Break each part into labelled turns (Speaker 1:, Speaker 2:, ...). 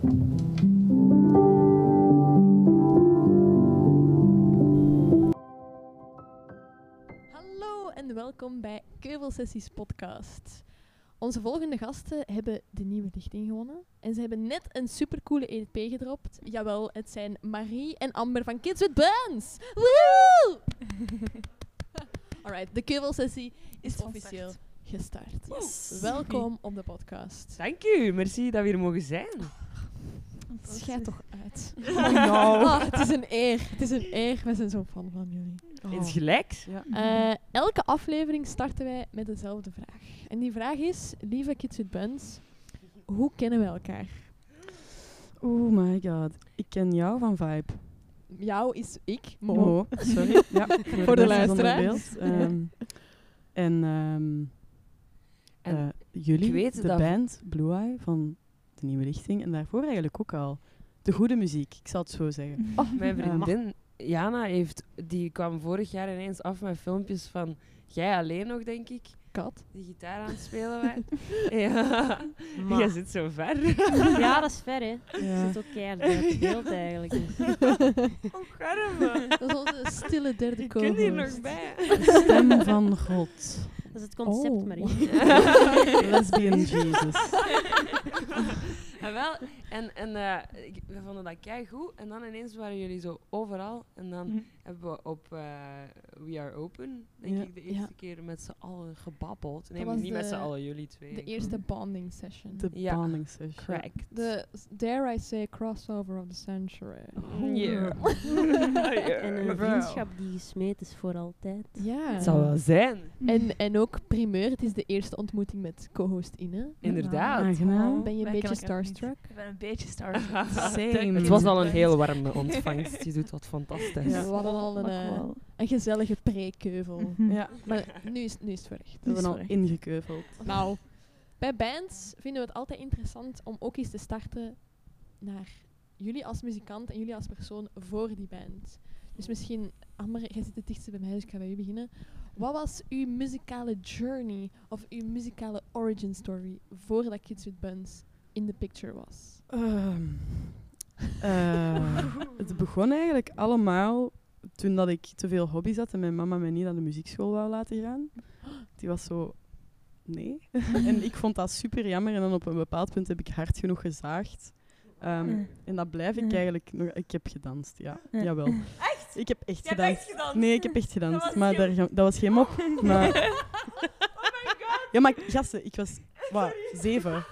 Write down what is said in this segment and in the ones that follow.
Speaker 1: Hallo en welkom bij Keuvelsessies podcast. Onze volgende gasten hebben de nieuwe lichting gewonnen. En ze hebben net een supercoole EP gedropt. Jawel, het zijn Marie en Amber van Kids with Buns. Woo! Alright, de Keuvelsessie is
Speaker 2: van
Speaker 1: officieel gestart.
Speaker 2: Yes.
Speaker 1: Welkom op de podcast.
Speaker 3: Dank u, merci dat we hier mogen zijn.
Speaker 1: Schijt toch uit.
Speaker 2: Oh.
Speaker 1: Ah, het is een eer. Het is een eer. We zijn zo fan van jullie.
Speaker 3: Iets gelijks.
Speaker 2: Ja.
Speaker 1: Eh, elke aflevering starten wij met dezelfde vraag. En die vraag is, lieve Kids with Buns, hoe kennen we elkaar?
Speaker 2: Oh my god. Ik ken jou van Vibe.
Speaker 1: Jou is ik, Mo.
Speaker 2: Mo, sorry. Ja, voor,
Speaker 1: Voor de
Speaker 2: zonder
Speaker 1: luisteraars.
Speaker 2: Ehm, en ehm,
Speaker 3: En
Speaker 2: eh, jullie,
Speaker 3: ik weet
Speaker 2: de
Speaker 3: dat-
Speaker 2: band Blue Eye van de Nieuwe Lichting. En daarvoor eigenlijk ook al. De goede muziek, ik zal het zo zeggen.
Speaker 1: Oh,
Speaker 3: mijn
Speaker 2: Ja.
Speaker 3: vriendin Jana heeft, die kwam vorig jaar ineens af met filmpjes van jij alleen nog, denk ik,
Speaker 1: kat.
Speaker 3: die gitaar aan het spelen was. ja,
Speaker 4: Maar-
Speaker 3: jij zit zo ver.
Speaker 4: Ja, dat is ver, hè.
Speaker 2: Ja.
Speaker 4: Het zit ook keihard bij het beeld eigenlijk.
Speaker 1: Dat is onze stille derde
Speaker 3: Je
Speaker 1: co
Speaker 3: kunt hier nog bij.
Speaker 2: De stem van God.
Speaker 4: Dat is het concept,
Speaker 1: Oh,
Speaker 4: Marie.
Speaker 2: Lesbian Jesus.
Speaker 3: en wel, en, en eh, ik, we vonden dat kei goed. En dan ineens waren jullie zo overal. En dan
Speaker 2: Mhm.
Speaker 3: hebben we op eh, We Are Open, denk
Speaker 2: Ja.
Speaker 3: ik, de eerste
Speaker 1: Ja.
Speaker 3: keer met z'n allen gebabbeld. Nee,
Speaker 1: Dat was
Speaker 3: niet met
Speaker 1: de-
Speaker 3: z'n allen, jullie twee.
Speaker 1: De eerste bonding session.
Speaker 2: De
Speaker 3: Ja.
Speaker 2: bonding session.
Speaker 3: Crack.
Speaker 1: De, dare I say, crossover of the century.
Speaker 2: Oh.
Speaker 3: Yeah.
Speaker 4: En een vriendschap die gesmeed is voor altijd.
Speaker 1: Ja.
Speaker 3: Het zal wel zijn.
Speaker 1: En, en ook primeur, het is de eerste ontmoeting met co-host Ine.
Speaker 3: Inderdaad.
Speaker 2: Aangenaam.
Speaker 1: Ben je een beetje starstruck?
Speaker 5: Ik ben een beetje starstruck.
Speaker 2: Same.
Speaker 3: Het was al een heel warme ontvangst. Je doet wat fantastisch.
Speaker 2: Ja.
Speaker 1: We hadden al een, eh, een gezellige pre-keuvel.
Speaker 2: Ja,
Speaker 1: Maar nu is, nu is het voor echt.
Speaker 2: we hebben al ingekeuveld.
Speaker 1: Nou, bij bands vinden we het altijd interessant om ook eens te starten naar jullie als muzikant en jullie als persoon voor die band. Dus misschien, Amber, jij zit het dichtst bij mij, dus ik ga bij u beginnen. Wat was uw muzikale journey of uw muzikale origin story voordat Kids with Buns in the picture was?
Speaker 2: Ehm, eh, het begon eigenlijk allemaal toen dat ik te veel hobby's had en mijn mama mij niet naar de muziekschool wou laten gaan. Die was zo, nee. en ik vond dat super jammer en dan op een bepaald punt heb ik hard genoeg gezaagd. Ehm. En dat blijf ik eigenlijk nog... Ik heb gedanst, ja.
Speaker 5: Ja.
Speaker 2: Jawel.
Speaker 5: Echt?
Speaker 2: Ik heb echt gedanst.
Speaker 5: echt gedanst?
Speaker 2: Nee, ik heb echt gedanst. maar daar, dat was geen mop. Maar,
Speaker 5: oh my god.
Speaker 2: ja, maar gasten, ik was wat, zeven.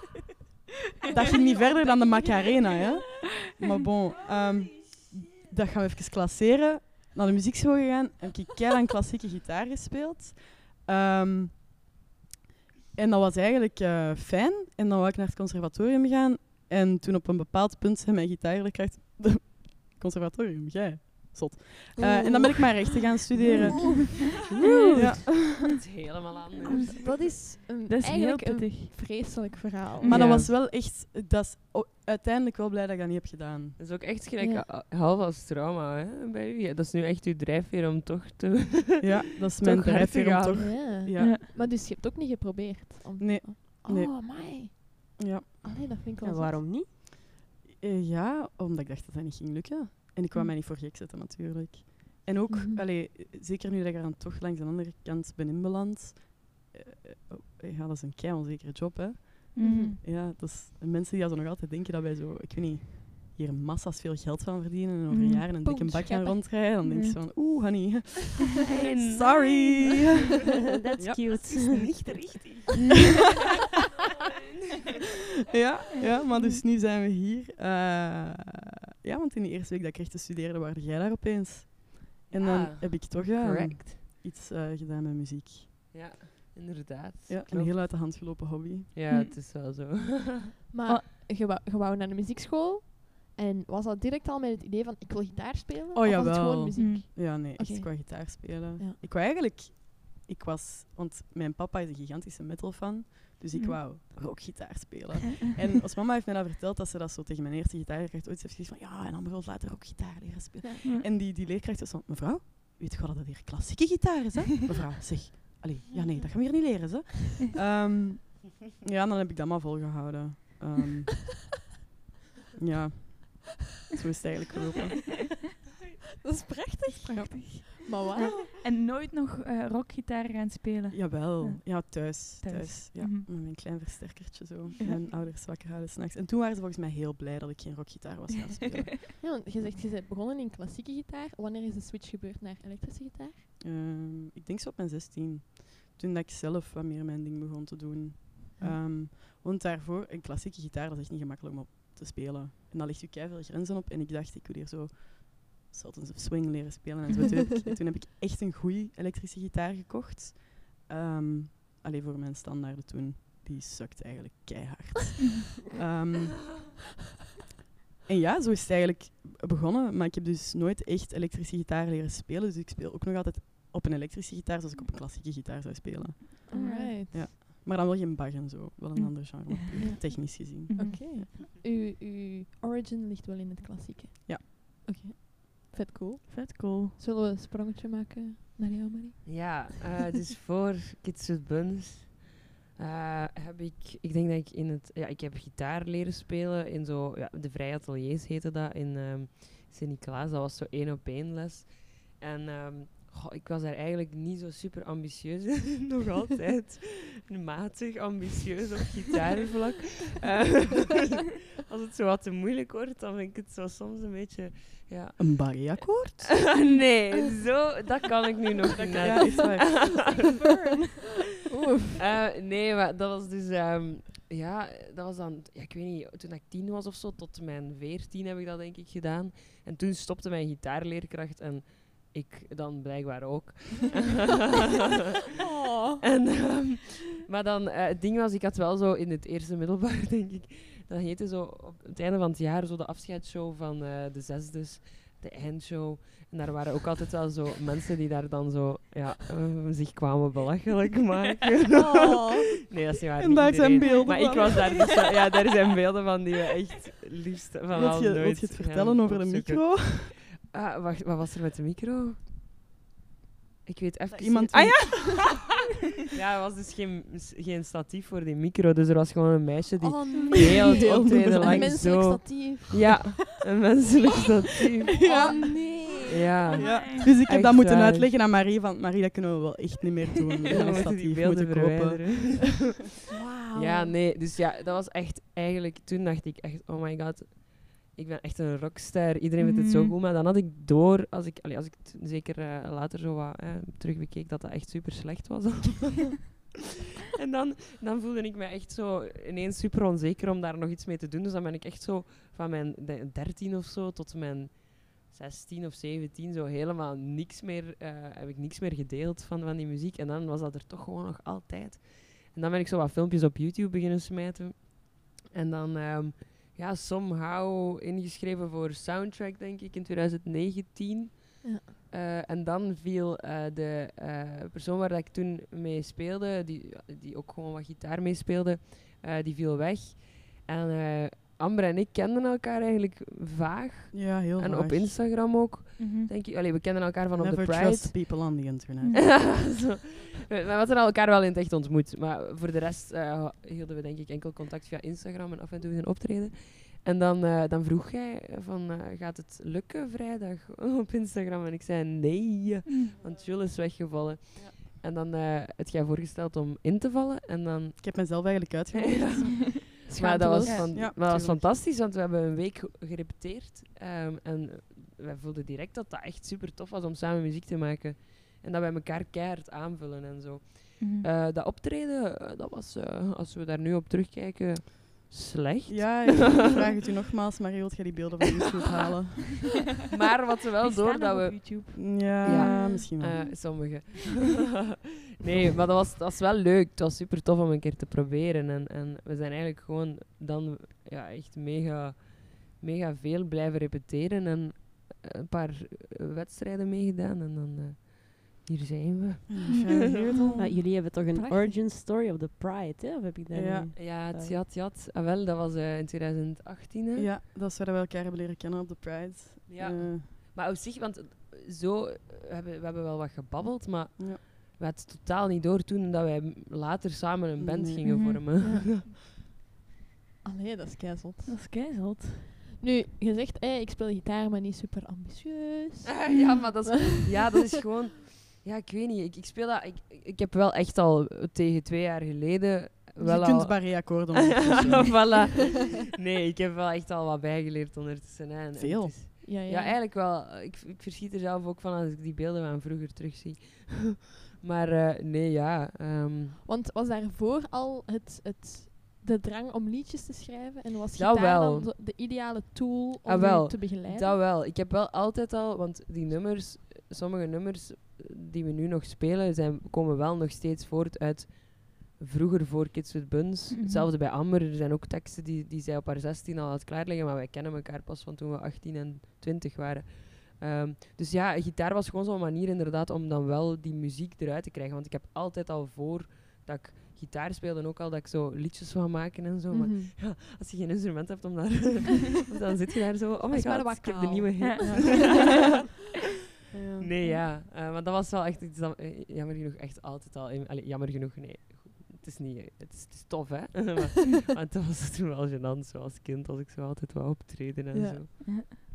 Speaker 2: Dat ging niet verder dan de Macarena, hè. Maar bon, ehm, dat gaan we even klasseren. Naar de muziekschool gegaan, heb ik keihard klassieke gitaar gespeeld. Ehm, en dat was eigenlijk eh, fijn. En dan wou ik naar het conservatorium gaan. En toen op een bepaald punt zei mijn gitaarleerkracht... conservatorium, jij? Zot. Eh, en dan ben ik maar rechten gaan studeren. Ja.
Speaker 3: Het is helemaal anders.
Speaker 1: Dat is, een,
Speaker 5: Dat is heel
Speaker 1: eigenlijk een
Speaker 5: pittig.
Speaker 1: vreselijk verhaal.
Speaker 2: Maar
Speaker 3: Ja.
Speaker 2: dat was wel echt... Dat is uiteindelijk wel blij dat ik dat niet heb gedaan.
Speaker 3: Dat is ook echt gelijk
Speaker 1: Ja.
Speaker 3: half als trauma hè, bij u. Ja, dat is nu echt uw drijfveer om toch te...
Speaker 2: Ja, dat is mijn drijfveer om toch...
Speaker 1: Ja.
Speaker 2: Ja.
Speaker 5: Ja.
Speaker 1: Maar dus je hebt ook niet geprobeerd? Om
Speaker 2: Nee.
Speaker 1: Oh,
Speaker 2: Nee.
Speaker 1: my.
Speaker 2: Ja.
Speaker 1: Allee, dat vind ik wel
Speaker 4: En waarom niet?
Speaker 2: Eh, ja, omdat ik dacht dat dat niet ging lukken. En ik wou
Speaker 1: Hm.
Speaker 2: mij niet voor gek zetten, natuurlijk. En ook,
Speaker 1: Mhm.
Speaker 2: allee, zeker nu dat ik er dan toch langs de andere kant ben inbeland. eh, eh, oh, ja, dat is een kei onzekere job, hè.
Speaker 5: Mm.
Speaker 2: Ja, dat is, en mensen die dat zo nog altijd denken dat wij zo, ik weet niet, hier massa's veel geld van verdienen en over
Speaker 5: Mhm.
Speaker 2: jaren een dikke bak gaan rondrijden, dan denk je
Speaker 5: Ja.
Speaker 2: van, oeh, honey, sorry.
Speaker 4: That's
Speaker 2: Ja.
Speaker 4: cute.
Speaker 3: Niet richtig.
Speaker 2: ja, ja, maar dus nu zijn we hier. Eh, ja, want in de eerste week dat ik rechten studeerde, waren jij daar opeens. En dan
Speaker 3: Ah,
Speaker 2: heb ik toch ja,
Speaker 3: Correct.
Speaker 2: iets eh, gedaan met muziek.
Speaker 3: Ja, inderdaad.
Speaker 2: Ja, een heel uit de hand gelopen hobby.
Speaker 3: Ja,
Speaker 5: Hm.
Speaker 3: het is wel zo.
Speaker 1: Maar
Speaker 5: Oh.
Speaker 1: je, wou, je wou naar de muziekschool en was dat direct al met het idee van ik wil gitaar spelen?
Speaker 2: Oh,
Speaker 1: of was het
Speaker 2: jawel.
Speaker 1: gewoon muziek?
Speaker 5: Mm.
Speaker 2: Ja, nee, echt
Speaker 1: Oké.
Speaker 2: qua gitaar spelen.
Speaker 1: Ja.
Speaker 2: Ik wou eigenlijk... Ik was... Want mijn papa is een gigantische metal-fan. Dus ik
Speaker 5: Mhm.
Speaker 2: wou rockgitaar spelen. En als mama heeft mij dat verteld, dat ze dat zo tegen mijn eerste gitaarleerkracht ooit heeft gezegd van ja, en dan wil later ook gitaar leren spelen.
Speaker 5: Ja.
Speaker 2: En die, die leerkracht was van, mevrouw, weet je wel dat dat hier klassieke gitaar is, hè? Mevrouw, zeg. Allee, ja nee, dat gaan we hier niet leren, hè? Ehm, ja, en dan heb ik dat maar volgehouden. Ehm, Ja, zo is het eigenlijk gelopen.
Speaker 1: Dat is prachtig.
Speaker 5: Prachtig.
Speaker 1: Maar wauw.
Speaker 5: En nooit nog eh, rockgitaar gaan spelen?
Speaker 2: Jawel,
Speaker 5: Ja.
Speaker 2: ja, thuis.
Speaker 5: Thuis.
Speaker 2: thuis. ja.
Speaker 5: Mhm.
Speaker 2: Met mijn klein versterkertje zo.
Speaker 5: Ja.
Speaker 2: Mijn ouders wakker houden s'nachts. En toen waren ze volgens mij heel blij dat ik geen rockgitaar was gaan spelen.
Speaker 1: Ja, want je zegt, je bent begonnen in klassieke gitaar. Wanneer is de switch gebeurd naar elektrische gitaar?
Speaker 2: Ehm, ik denk zo op mijn 16. Toen dat ik zelf wat meer mijn ding begon te doen.
Speaker 5: Ja.
Speaker 2: Ehm, want daarvoor, een klassieke gitaar, dat is echt niet gemakkelijk om op te spelen. En daar ligt je keihard grenzen op. En ik dacht, ik wil hier zo Sultans of Swing leren spelen. En zo. toen, heb ik, toen heb ik echt een goede elektrische gitaar gekocht. Ehm alleen voor mijn standaarden toen. Die sukt eigenlijk keihard. Ehm, en ja, zo is het eigenlijk begonnen. Maar ik heb dus nooit echt elektrische gitaar leren spelen. Dus ik speel ook nog altijd op een elektrische gitaar zoals ik op een klassieke gitaar zou spelen.
Speaker 1: Alright.
Speaker 2: Ja. Maar dan wel geen bag en zo. Wel een
Speaker 5: Mm.
Speaker 2: ander genre, maar puur
Speaker 1: Ja.
Speaker 2: technisch gezien.
Speaker 5: Mhm.
Speaker 1: Oké. Uw, uw origin ligt wel in het klassieke?
Speaker 2: Ja.
Speaker 1: Oké. Vet cool.
Speaker 5: Vet cool.
Speaker 1: Zullen we een sprongetje maken naar jou, Marie?
Speaker 3: Ja, eh, dus voor Kids with Buns eh, heb ik, ik denk dat ik in het, ja, ik heb gitaar leren spelen in zo, ja, de vrije ateliers heette dat in ehm Sint-Niklaas. Dat was zo één op één les. En ehm, goh, ik was daar eigenlijk niet zo super ambitieus in, nog altijd. Matig ambitieus op gitaarvlak. Eh, als het zo wat te moeilijk wordt, dan vind ik het zo soms een beetje, ja,
Speaker 2: Een barreakkoord?
Speaker 3: nee, zo, dat kan ik nu nog niet.
Speaker 2: Ja, is waar.
Speaker 3: Eh, nee, maar dat was dus... ehm, ja, dat was dan... Ja, ik weet niet, toen ik tien was of zo, tot mijn veertien heb ik dat denk ik gedaan. En toen stopte mijn gitaarleerkracht en ik dan blijkbaar ook.
Speaker 1: Oh.
Speaker 3: En, ehm, maar dan, eh, het ding was, ik had wel zo in het eerste middelbaar, denk ik, dat heette zo op het einde van het jaar zo de afscheidsshow van eh, de zesdes, de eindshow. En daar waren ook altijd wel zo mensen die daar dan zo, ja, eh, zich kwamen belachelijk maken.
Speaker 1: Oh.
Speaker 3: Nee, dat is niet waar.
Speaker 2: En daar zijn beelden
Speaker 3: Maar
Speaker 2: van.
Speaker 3: ik was daar dus ja, daar zijn beelden van die we echt liefst van al
Speaker 2: je,
Speaker 3: nooit
Speaker 2: je het vertellen over de micro?
Speaker 3: Ah, wacht, wat was er met de micro? Ik weet even...
Speaker 2: Iemand
Speaker 3: Ah ja! ja, er was dus geen, geen statief voor die micro, dus er was gewoon een meisje die
Speaker 1: Oh
Speaker 3: heel het
Speaker 1: nee.
Speaker 3: optreden
Speaker 1: Een
Speaker 3: lang
Speaker 1: menselijk
Speaker 3: zo...
Speaker 1: statief.
Speaker 3: Ja, een menselijk statief.
Speaker 2: Ja.
Speaker 1: Oh nee.
Speaker 3: Ja.
Speaker 2: Ja. Dus ik heb
Speaker 3: Echt
Speaker 2: dat moeten
Speaker 3: waar.
Speaker 2: uitleggen aan Marie, van Marie, dat kunnen we wel echt niet meer doen. We gaan een
Speaker 3: moeten die
Speaker 2: statief
Speaker 3: beelden
Speaker 2: moeten kopen.
Speaker 3: verwijderen.
Speaker 1: Wauw.
Speaker 3: Ja, nee, dus ja, dat was echt eigenlijk. Toen dacht ik echt, oh my god, ik ben echt een rockster. Iedereen vindt het zo
Speaker 5: Mhm.
Speaker 3: goed. Maar dan had ik door, als ik, allee, als ik het zeker eh, later zo wat eh, terugbekeek, dat dat echt super slecht was. en dan, dan voelde ik me echt zo ineens super onzeker om daar nog iets mee te doen. Dus dan ben ik echt zo van mijn de- 13 of zo tot mijn 16 of 17 zo helemaal niks meer, eh, heb ik niks meer gedeeld van, van die muziek. En dan was dat er toch gewoon nog altijd. En dan ben ik zo wat filmpjes op YouTube beginnen smijten. En dan, ehm, ja, somehow ingeschreven voor soundtrack, denk ik, in 2019.
Speaker 1: Ja.
Speaker 3: Eh, en dan viel eh, de eh, persoon waar ik toen mee speelde, die, die ook gewoon wat gitaar meespeelde, eh die viel weg. En Amber en ik kenden elkaar eigenlijk vaag.
Speaker 2: Ja, heel
Speaker 3: en
Speaker 2: vaag.
Speaker 3: op Instagram ook,
Speaker 5: Mhm.
Speaker 3: denk ik. Allee, we kennen elkaar van op
Speaker 2: Never
Speaker 3: de Pride.
Speaker 2: trust people on the internet.
Speaker 3: Zo. We we hadden elkaar wel in het echt ontmoet. Maar voor de rest eh, hielden we denk ik enkel contact via Instagram en af en toe een optreden. En dan, eh, dan vroeg jij van, eh, gaat het lukken vrijdag op Instagram? En ik zei nee, want Jules is weggevallen. En dan eh het jij voorgesteld om in te vallen. En dan...
Speaker 2: Ik heb mezelf eigenlijk uitgenodigd.
Speaker 3: Maar dat was, van,
Speaker 2: Ja,
Speaker 3: maar dat was fantastisch, want we hebben een week ge- gerepeteerd. ehm, en wij voelden direct dat dat echt super tof was om samen muziek te maken. En dat wij elkaar keihard aanvullen en zo.
Speaker 5: Mhm.
Speaker 3: Eh, dat optreden, eh, dat was, eh, als we daar nu op terugkijken, slecht.
Speaker 2: Ja, ik vraag het u nogmaals, maar wilt jij die beelden van YouTube halen?
Speaker 3: Maar wat we wel door dat
Speaker 5: op
Speaker 3: we...
Speaker 5: YouTube.
Speaker 2: Ja,
Speaker 3: Ja.
Speaker 2: misschien wel.
Speaker 3: Eh, sommige. nee, maar dat was, dat was wel leuk. Het was super tof om een keer te proberen. En, en we zijn eigenlijk gewoon dan ja, echt mega, mega veel blijven repeteren. En een paar wedstrijden meegedaan. En dan, eh, hier zijn we.
Speaker 4: Maar jullie hebben toch een
Speaker 1: Prachtig.
Speaker 4: origin story of the Pride, hè? Of heb ik dat
Speaker 2: Ja.
Speaker 4: niet?
Speaker 3: Ja, het
Speaker 4: Eh.
Speaker 3: jat, jat. Ah, wel, dat was eh, in 2018. Hè?
Speaker 2: Ja, dat is waar we elkaar hebben leren kennen op de Pride.
Speaker 3: Ja.
Speaker 2: Eh,
Speaker 3: Maar op zich, want eh, zo, we hebben, we hebben wel wat gebabbeld, maar
Speaker 2: ja.
Speaker 3: we hadden het totaal niet door toen dat wij later samen een band
Speaker 2: Nee.
Speaker 3: gingen
Speaker 5: Mhm.
Speaker 3: vormen.
Speaker 1: Allee, dat is keizot.
Speaker 5: Dat is keizot.
Speaker 1: Nu, je zegt, hey, ik speel gitaar, maar niet super ambitieus.
Speaker 3: Ah, ja, maar dat is, ja, dat is gewoon... Ja, ik weet niet. Ik, ik speel dat... Ik, ik heb wel echt al eh, tegen twee jaar geleden... Wel
Speaker 2: je kunt
Speaker 3: al,
Speaker 2: barré-akkoorden ondertussen.
Speaker 3: voilà. Nee, ik heb wel echt al wat bijgeleerd ondertussen. Hè. En-
Speaker 2: Veel.
Speaker 3: het is-
Speaker 1: Ja, ja.
Speaker 3: Ja, eigenlijk wel. Ik, ik verschiet er zelf ook van als ik die beelden van vroeger terugzie. maar eh, nee, ja. ehm,
Speaker 1: Want was daarvoor al het, het, de drang om liedjes te schrijven? En was
Speaker 3: Dat
Speaker 1: gitaar
Speaker 3: wel.
Speaker 1: dan de ideale tool om
Speaker 3: Ah, wel.
Speaker 1: te begeleiden?
Speaker 3: dat wel. Ik heb wel altijd al, want die nummers, sommige nummers eh, die we nu nog spelen, zijn, komen wel nog steeds voort uit vroeger voor Kids with Buns.
Speaker 5: Mhm.
Speaker 3: Hetzelfde bij Amber. Er zijn ook teksten die, die zij op haar 16 al had klaarleggen, maar wij kennen elkaar pas van toen we 18 en 20 waren. Ehm, dus ja, gitaar was gewoon zo'n manier inderdaad om dan wel die muziek eruit te krijgen. Want ik heb altijd al voor dat ik gitaar speelde ook al dat ik zo liedjes wou maken en zo. Maar
Speaker 1: Mhm.
Speaker 3: als je geen instrument hebt om daar, dan zit je daar zo. Oh my god, ik heb de nieuwe hit.
Speaker 5: Ja.
Speaker 2: Ja.
Speaker 3: Nee, ja. eh, maar dat was wel echt iets dat eh, jammer genoeg echt altijd al... in- allee, jammer genoeg, nee. Het is niet... Het is, het is tof, hè. maar, maar het was toen wel gênant, zo als kind, als ik zo altijd wou optreden en
Speaker 1: Ja.
Speaker 3: zo.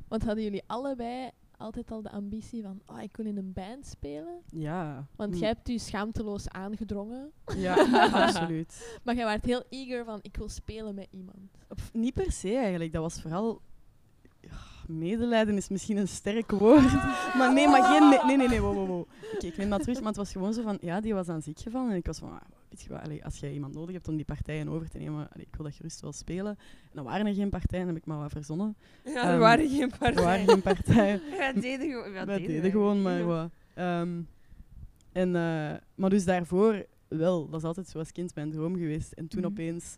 Speaker 1: Want hadden jullie allebei altijd al de ambitie van, oh, ik wil in een band spelen?
Speaker 2: Ja.
Speaker 1: Want
Speaker 2: Hm.
Speaker 1: jij hebt u schaamteloos aangedrongen.
Speaker 2: Ja, absoluut.
Speaker 1: Maar jij werd heel eager van, ik wil spelen met iemand.
Speaker 2: Pff, niet per se eigenlijk. Dat was vooral... Ja, medelijden is misschien een sterk woord. Maar nee, maar geen... Nee, nee, nee. wow, wow, wow. Oké, ik neem dat terug. Maar het was gewoon zo van... Ja, die was aan ziek gevallen. En ik was van... ah, weet je wat, allee, als jij iemand nodig hebt om die partijen over te nemen... Allee, ik wil dat gerust wel spelen. En dan waren er geen partijen. Dan heb ik maar wat verzonnen.
Speaker 3: Ja, er
Speaker 2: Ehm,
Speaker 3: waren geen
Speaker 2: Er
Speaker 3: partijen.
Speaker 2: waren geen partijen.
Speaker 3: Ja, deden gewoon... Ja, deden
Speaker 2: deden gewoon maar wat. Ehm, en, eh, maar dus daarvoor wel, dat is altijd zo als kind mijn droom geweest. En toen
Speaker 5: Mhm.
Speaker 2: opeens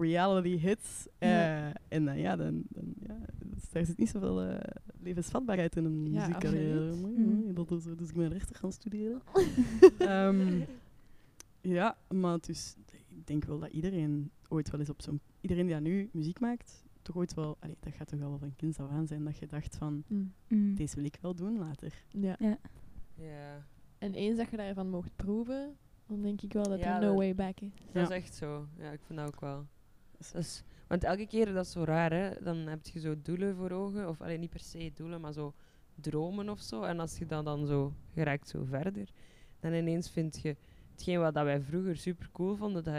Speaker 2: reality hits. eh,
Speaker 1: Ja.
Speaker 2: En dan, ja, dan, dan, ja, dus daar zit niet zoveel eh, levensvatbaarheid in een
Speaker 1: Ja,
Speaker 2: muziekcarrière.
Speaker 5: Mhm.
Speaker 2: dat is, dus ik ben rechter gaan studeren. Ehm, ja, maar dus, ik denk wel dat iedereen ooit wel eens op zo'n... Iedereen die nu muziek maakt, toch ooit wel... Allee, dat gaat toch wel van kinds af aan zijn dat je dacht van,
Speaker 1: Mm.
Speaker 5: Mm.
Speaker 2: deze wil ik wel doen later.
Speaker 1: Ja.
Speaker 5: Ja.
Speaker 3: Ja,
Speaker 1: En eens dat je daarvan mocht proeven, dan denk ik wel dat
Speaker 3: Ja,
Speaker 1: er no way back is.
Speaker 3: dat
Speaker 2: Ja.
Speaker 3: is echt zo. Ja, ik vind dat ook wel. Is, want elke keer, dat is zo raar, hè. Dan heb je zo doelen voor ogen. Of alleen niet per se doelen, maar zo dromen of zo. En als je dan, dan zo geraakt zo verder, dan ineens vind je hetgeen wat dat wij vroeger super cool vonden, dat,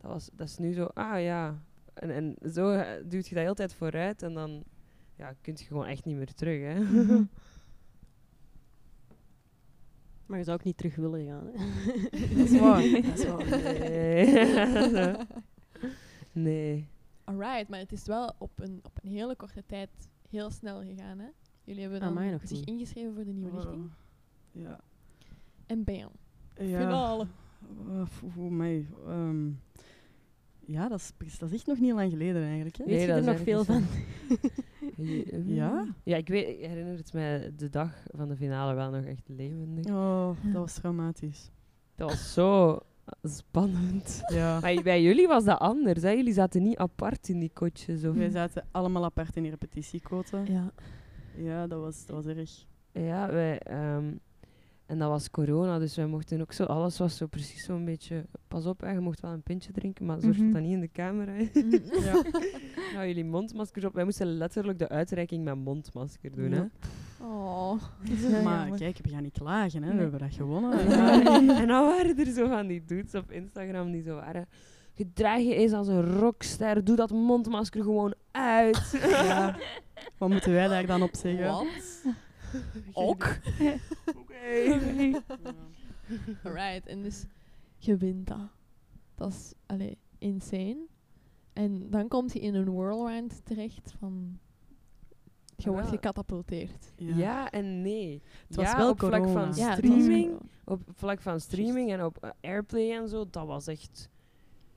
Speaker 3: dat, was, dat is nu zo, ah ja. En, en zo eh, duwt je dat heel tijd vooruit en dan ja, kun je gewoon echt niet meer terug, hè.
Speaker 5: Mhm.
Speaker 4: Maar je zou ook niet terug willen gaan. Hè?
Speaker 2: Dat is waar. Dat is waar.
Speaker 3: Nee. nee.
Speaker 1: Alright, maar het is wel op een, op een hele korte tijd heel snel gegaan, hè? Jullie hebben dan
Speaker 4: Amai, nog
Speaker 1: zich
Speaker 4: niet.
Speaker 1: ingeschreven voor de nieuwe lichting.
Speaker 2: Ja.
Speaker 1: En bam,
Speaker 2: Ja.
Speaker 1: finale.
Speaker 2: Uh, voor mij. ehm, ja, dat is, precies- dat is echt nog niet lang geleden eigenlijk. Hè?
Speaker 3: Nee,
Speaker 4: Weet je er nog veel van?
Speaker 2: Ja?
Speaker 3: Ja, ik, weet, ik herinner het mij de dag van de finale wel nog echt levendig.
Speaker 2: Oh, dat was traumatisch.
Speaker 3: Dat was zo spannend.
Speaker 2: Ja.
Speaker 3: Maar bij jullie was dat anders. Hè? Jullie zaten niet apart in die kotjes. Of...
Speaker 2: Wij zaten allemaal apart in die repetitiequota.
Speaker 1: Ja.
Speaker 2: Ja, dat was, dat was erg.
Speaker 3: Ja, wij, ehm, en dat was corona, dus wij mochten ook zo... Alles was zo precies zo'n beetje... Pas op, hè, je mocht wel een pintje drinken, maar zorg
Speaker 5: Mhm.
Speaker 3: dat dat niet in de camera. hè.
Speaker 2: Ja.
Speaker 3: nou, jullie mondmaskers op. Wij moesten letterlijk de uitreiking met mondmasker doen. Hè?
Speaker 1: Oh.
Speaker 2: maar
Speaker 5: jammer.
Speaker 2: kijk, we gaan niet klagen, hè. we hebben dat gewonnen.
Speaker 3: En dan waren er zo van die dudes op Instagram die zo waren... Gedraag je eens als een rockster, doe dat mondmasker gewoon uit.
Speaker 2: Ja. Wat moeten wij daar dan op zeggen?
Speaker 1: Wat?
Speaker 3: Ook?
Speaker 5: Oké.
Speaker 1: Alright, en dus je wint dat. Dat is, allee, insane. En dan komt je in een whirlwind terecht van... Je wordt gecatapulteerd.
Speaker 3: Ja. en nee.
Speaker 2: Het was
Speaker 3: ja,
Speaker 2: wel
Speaker 3: op vlak van streaming, op vlak van streaming en op eh, airplay en zo, dat was echt...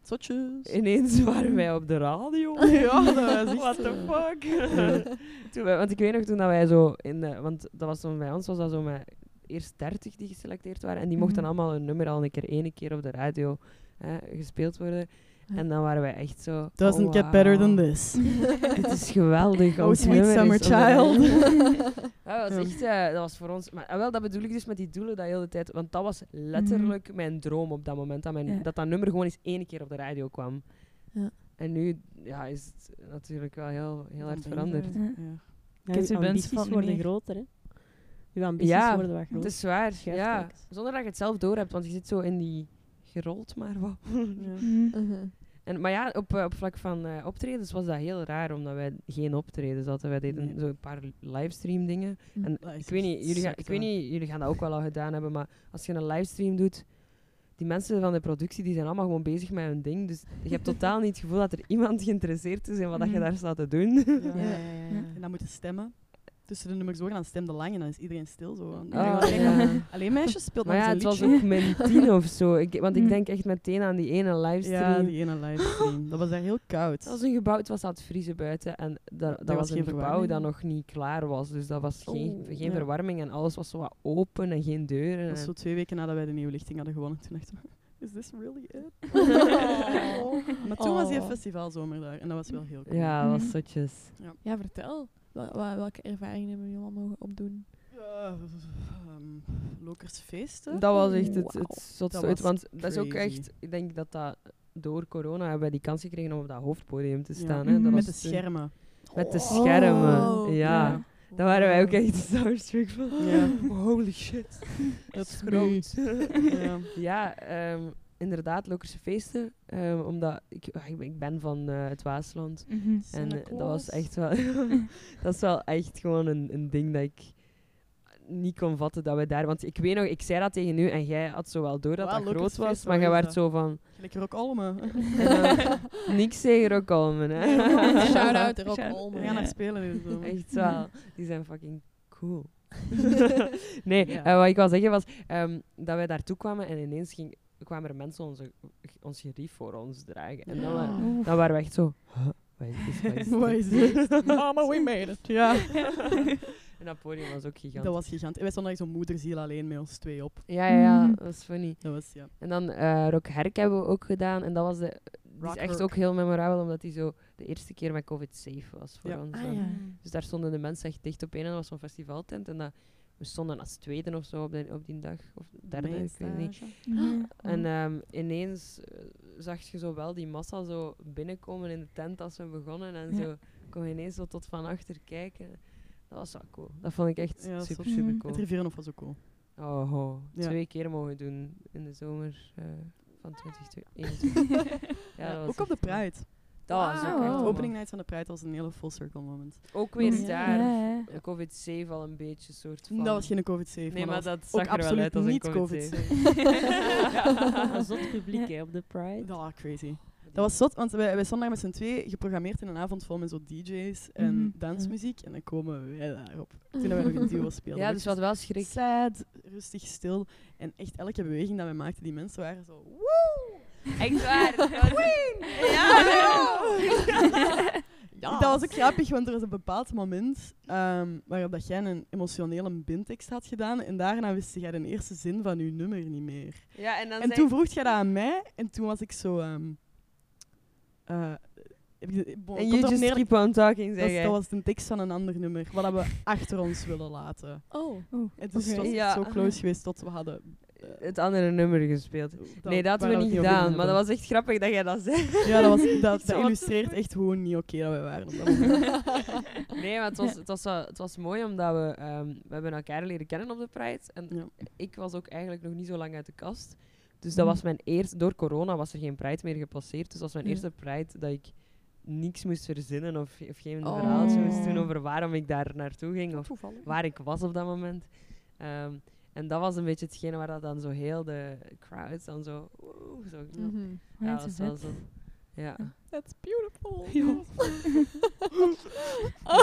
Speaker 2: Zotjes.
Speaker 3: Ineens waren wij op de radio.
Speaker 2: Ja, dat was echt
Speaker 3: What the fuck?
Speaker 2: Ja.
Speaker 3: toen wij, want ik weet nog toen dat wij zo in de, want dat was zo bij ons was dat zo met eerst 30 die geselecteerd waren en die mochten
Speaker 5: Mhm.
Speaker 3: allemaal hun nummer al een keer ene keer op de radio hè, gespeeld worden. En dan waren wij echt zo.
Speaker 2: Doesn't
Speaker 3: oh,
Speaker 2: get better than this.
Speaker 3: Dit is geweldig.
Speaker 2: Oh, sweet summer child.
Speaker 3: Ja, dat was echt, eh, dat was voor ons. Maar ah, wel, dat bedoel ik dus met die doelen dat hele tijd. Want dat was letterlijk mijn droom op dat moment. Dat, mijn,
Speaker 5: Ja.
Speaker 3: dat dat nummer gewoon eens één keer op de radio kwam.
Speaker 1: Ja.
Speaker 3: En nu ja, is het natuurlijk wel heel, heel hard veranderd.
Speaker 6: Ja.
Speaker 2: ja.
Speaker 4: Uw
Speaker 6: Bands
Speaker 4: ambities worden
Speaker 6: meer.
Speaker 4: groter, hè. Uw ambities
Speaker 3: Ja,
Speaker 4: worden wat
Speaker 3: Het
Speaker 4: groter.
Speaker 3: is zwaar, ja. Zonder dat je het zelf door hebt, want je zit zo in die gerold maar wat.
Speaker 2: Ja.
Speaker 6: Mhm.
Speaker 1: Mhm.
Speaker 3: En, maar ja, op, eh, op vlak van eh, optredens was dat heel raar, omdat wij geen optredens hadden. Wij deden
Speaker 2: Nee.
Speaker 3: zo een paar livestream dingen.
Speaker 1: Mhm.
Speaker 3: En ik weet, niet, jullie gaan, ik weet niet, jullie gaan dat ook wel al gedaan hebben, maar als je een livestream doet, die mensen van de productie die zijn allemaal gewoon bezig met hun ding. Dus je hebt totaal niet het gevoel dat er iemand geïnteresseerd is in wat dat je daar staat te doen.
Speaker 2: Ja.
Speaker 1: Ja, ja, ja, ja.
Speaker 2: En dan moeten stemmen. Tussen de nummers door en dan stemde lang en dan is iedereen stil. Zo. Dan
Speaker 3: Oh,
Speaker 2: denk ik,
Speaker 3: ja.
Speaker 2: Alleen meisjes speelt
Speaker 3: Maar
Speaker 2: dan
Speaker 3: ja, het was ook min tien of zo. Ik, want ik
Speaker 6: Mm.
Speaker 3: denk echt meteen aan die ene livestream.
Speaker 2: Ja, die ene livestream. Dat was daar heel koud.
Speaker 3: Het was een gebouw, het was aan het vriezen buiten en dat, dat
Speaker 2: was
Speaker 3: was
Speaker 2: geen
Speaker 3: een gebouw
Speaker 2: verwarming?
Speaker 3: dat nog niet klaar was. Dus dat was geen,
Speaker 1: Oh,
Speaker 3: geen
Speaker 2: ja.
Speaker 3: verwarming en alles was zo wat open en geen deuren.
Speaker 2: Dat was
Speaker 3: en-
Speaker 2: zo twee weken nadat wij de nieuwe lichting hadden gewonnen. Toen dachten we, is this really it? Maar toen was die
Speaker 1: Oh.
Speaker 2: festivalzomer daar en dat was wel heel cool.
Speaker 3: Ja, dat was
Speaker 6: Mhm.
Speaker 3: zotjes.
Speaker 1: Ja, vertel. Wel- wel- welke ervaringen hebben jullie allemaal mogen opdoen?
Speaker 2: Ja, ehm, Lokersfeesten.
Speaker 3: Dat was echt het, het zotste
Speaker 2: Dat
Speaker 3: ooit.
Speaker 2: was
Speaker 3: Want dat is ook echt, ik denk dat dat door corona hebben wij die kans gekregen om op dat hoofdpodium te
Speaker 2: Ja.
Speaker 3: staan. Hè. Dat
Speaker 6: Mhm.
Speaker 3: was
Speaker 2: Met de
Speaker 3: toen-
Speaker 2: schermen.
Speaker 3: Met de schermen,
Speaker 1: Oh,
Speaker 3: ja.
Speaker 2: ja.
Speaker 3: Daar waren wij ook echt starstruck van.
Speaker 2: Ja.
Speaker 3: Holy shit.
Speaker 2: Dat is
Speaker 3: groot.
Speaker 2: ja.
Speaker 3: Ja, ehm, inderdaad, Lokerse feesten. ehm, omdat ik, ah, ik ben- ik ben van eh, het Waasland.
Speaker 6: Mhm.
Speaker 3: En eh, dat was echt wel... dat is wel echt gewoon een, een ding dat ik niet kon vatten dat we daar... Want ik weet nog, ik zei dat tegen u en jij had zo wel door dat
Speaker 2: Wauw,
Speaker 3: dat groot was. Maar jij werd zo van...
Speaker 2: Lekker
Speaker 3: niks tegen hè.
Speaker 1: Erop,
Speaker 6: Shout-
Speaker 1: Olmen.
Speaker 2: We gaan naar spelen zomer.
Speaker 3: Echt wel. Die zijn fucking cool. nee,
Speaker 2: Ja.
Speaker 3: eh, wat ik wil zeggen was ehm, dat wij daartoe kwamen en ineens ging, kwamen er mensen onze, ons gerief voor ons dragen. En dan, wa- dan waren we echt zo... "Huh? Wat is dit?
Speaker 2: Wat is dit?
Speaker 1: Mama, we made it.
Speaker 2: Ja,
Speaker 3: en dat podium was ook gigantisch.
Speaker 2: dat was gigantisch. En wij stonden echt zo'n moederziel alleen met ons twee op.
Speaker 3: Ja, ja, ja,
Speaker 6: Mhm.
Speaker 3: dat was funny.
Speaker 2: Dat was, ja.
Speaker 3: En dan eh Rock Herk hebben we ook gedaan. En dat was de, die is echt ook heel memorabel, omdat die zo de eerste keer met COVID safe was voor
Speaker 2: Ja.
Speaker 3: ons.
Speaker 1: Ah,
Speaker 3: dan.
Speaker 1: ja.
Speaker 3: Dus daar stonden de mensen echt dicht op één. En dat was zo'n festivaltent. En dat, we stonden als tweede of zo op, de, op die dag. Of derde, ik weet niet. En ehm, ineens eh, zag je zo wel die massa zo binnenkomen in de tent als we begonnen. En
Speaker 6: Ja.
Speaker 3: zo kon je ineens zo tot van achter kijken. Dat was wel cool. Dat vond ik echt
Speaker 2: Ja,
Speaker 3: super, super cool.
Speaker 2: Het Rivieren was ook cool.
Speaker 3: Oh, twee keer mogen doen in de zomer eh, van 2021. ja, dat was
Speaker 2: ook op de Pride.
Speaker 3: Dat was ook echt
Speaker 2: opening night van de Pride was een hele full circle moment.
Speaker 3: Ook weer
Speaker 6: Ja,
Speaker 3: daar.
Speaker 6: ja.
Speaker 3: De covid safe al een beetje soort van...
Speaker 2: Dat was geen COVID-safe.
Speaker 3: Nee, maar
Speaker 2: dat
Speaker 3: zag
Speaker 2: ook
Speaker 3: er wel
Speaker 2: absoluut
Speaker 3: uit als een
Speaker 2: niet
Speaker 3: COVID-safe.
Speaker 2: COVID-safe.
Speaker 4: Een zot publiek hè, op de Pride.
Speaker 2: Dat was crazy. Dat was zot, want wij, wij stonden daar met z'n twee geprogrammeerd in een avond vol met zo DJ's en
Speaker 6: Mhm.
Speaker 2: dansmuziek. En dan komen wij daarop. Toen wij nog een duo speelden.
Speaker 3: Ja, dus wat wel schrik.
Speaker 2: Sad, rustig, stil. En echt elke beweging dat wij maakten, die mensen waren zo... Woe!
Speaker 3: Echt waar.
Speaker 2: Dat was ook grappig, want er was een bepaald moment ehm, waarop dat jij een emotionele bindtekst had gedaan en daarna wist jij de eerste zin van je nummer niet meer.
Speaker 3: Ja, en dan
Speaker 2: En
Speaker 3: zei
Speaker 2: toen vroeg jij dat aan mij en toen was ik zo... ehm eh, ik- bon,
Speaker 3: En
Speaker 2: komt
Speaker 3: you just
Speaker 2: neer dat-
Speaker 3: keep on talking,
Speaker 2: dat, dat was de tekst van een ander nummer, wat dat we achter ons willen laten.
Speaker 1: Oh.
Speaker 2: En dus het was
Speaker 3: Ja.
Speaker 2: zo close geweest tot we hadden...
Speaker 3: Het andere nummer gespeeld. nee, dat hadden we niet gedaan. Maar dat was echt grappig dat jij dat zei.
Speaker 2: Ja, dat, was, dat, dat illustreert echt gewoon niet oké dat we waren.
Speaker 3: Nee, maar het was, het was, wel- het was mooi omdat we... ehm, we hebben elkaar leren kennen op de Pride. En
Speaker 2: Ja.
Speaker 3: ik was ook eigenlijk nog niet zo lang uit de kast. Dus dat was mijn eerste... Door corona was er geen Pride meer gepasseerd. Dus dat was mijn
Speaker 1: Ja.
Speaker 3: eerste Pride dat ik niks moest verzinnen of, of geen
Speaker 1: Oh.
Speaker 3: verhaaltje moest doen over waarom ik daar naartoe ging of
Speaker 1: Toevallig.
Speaker 3: waar ik was op dat moment. Ehm, en dat was een beetje hetgene waar dat dan zo heel de crowds dan zo... woe, zo
Speaker 1: Mhm.
Speaker 3: ja,
Speaker 6: Ja,
Speaker 3: dat was wel zo. Ja.
Speaker 1: That's beautiful.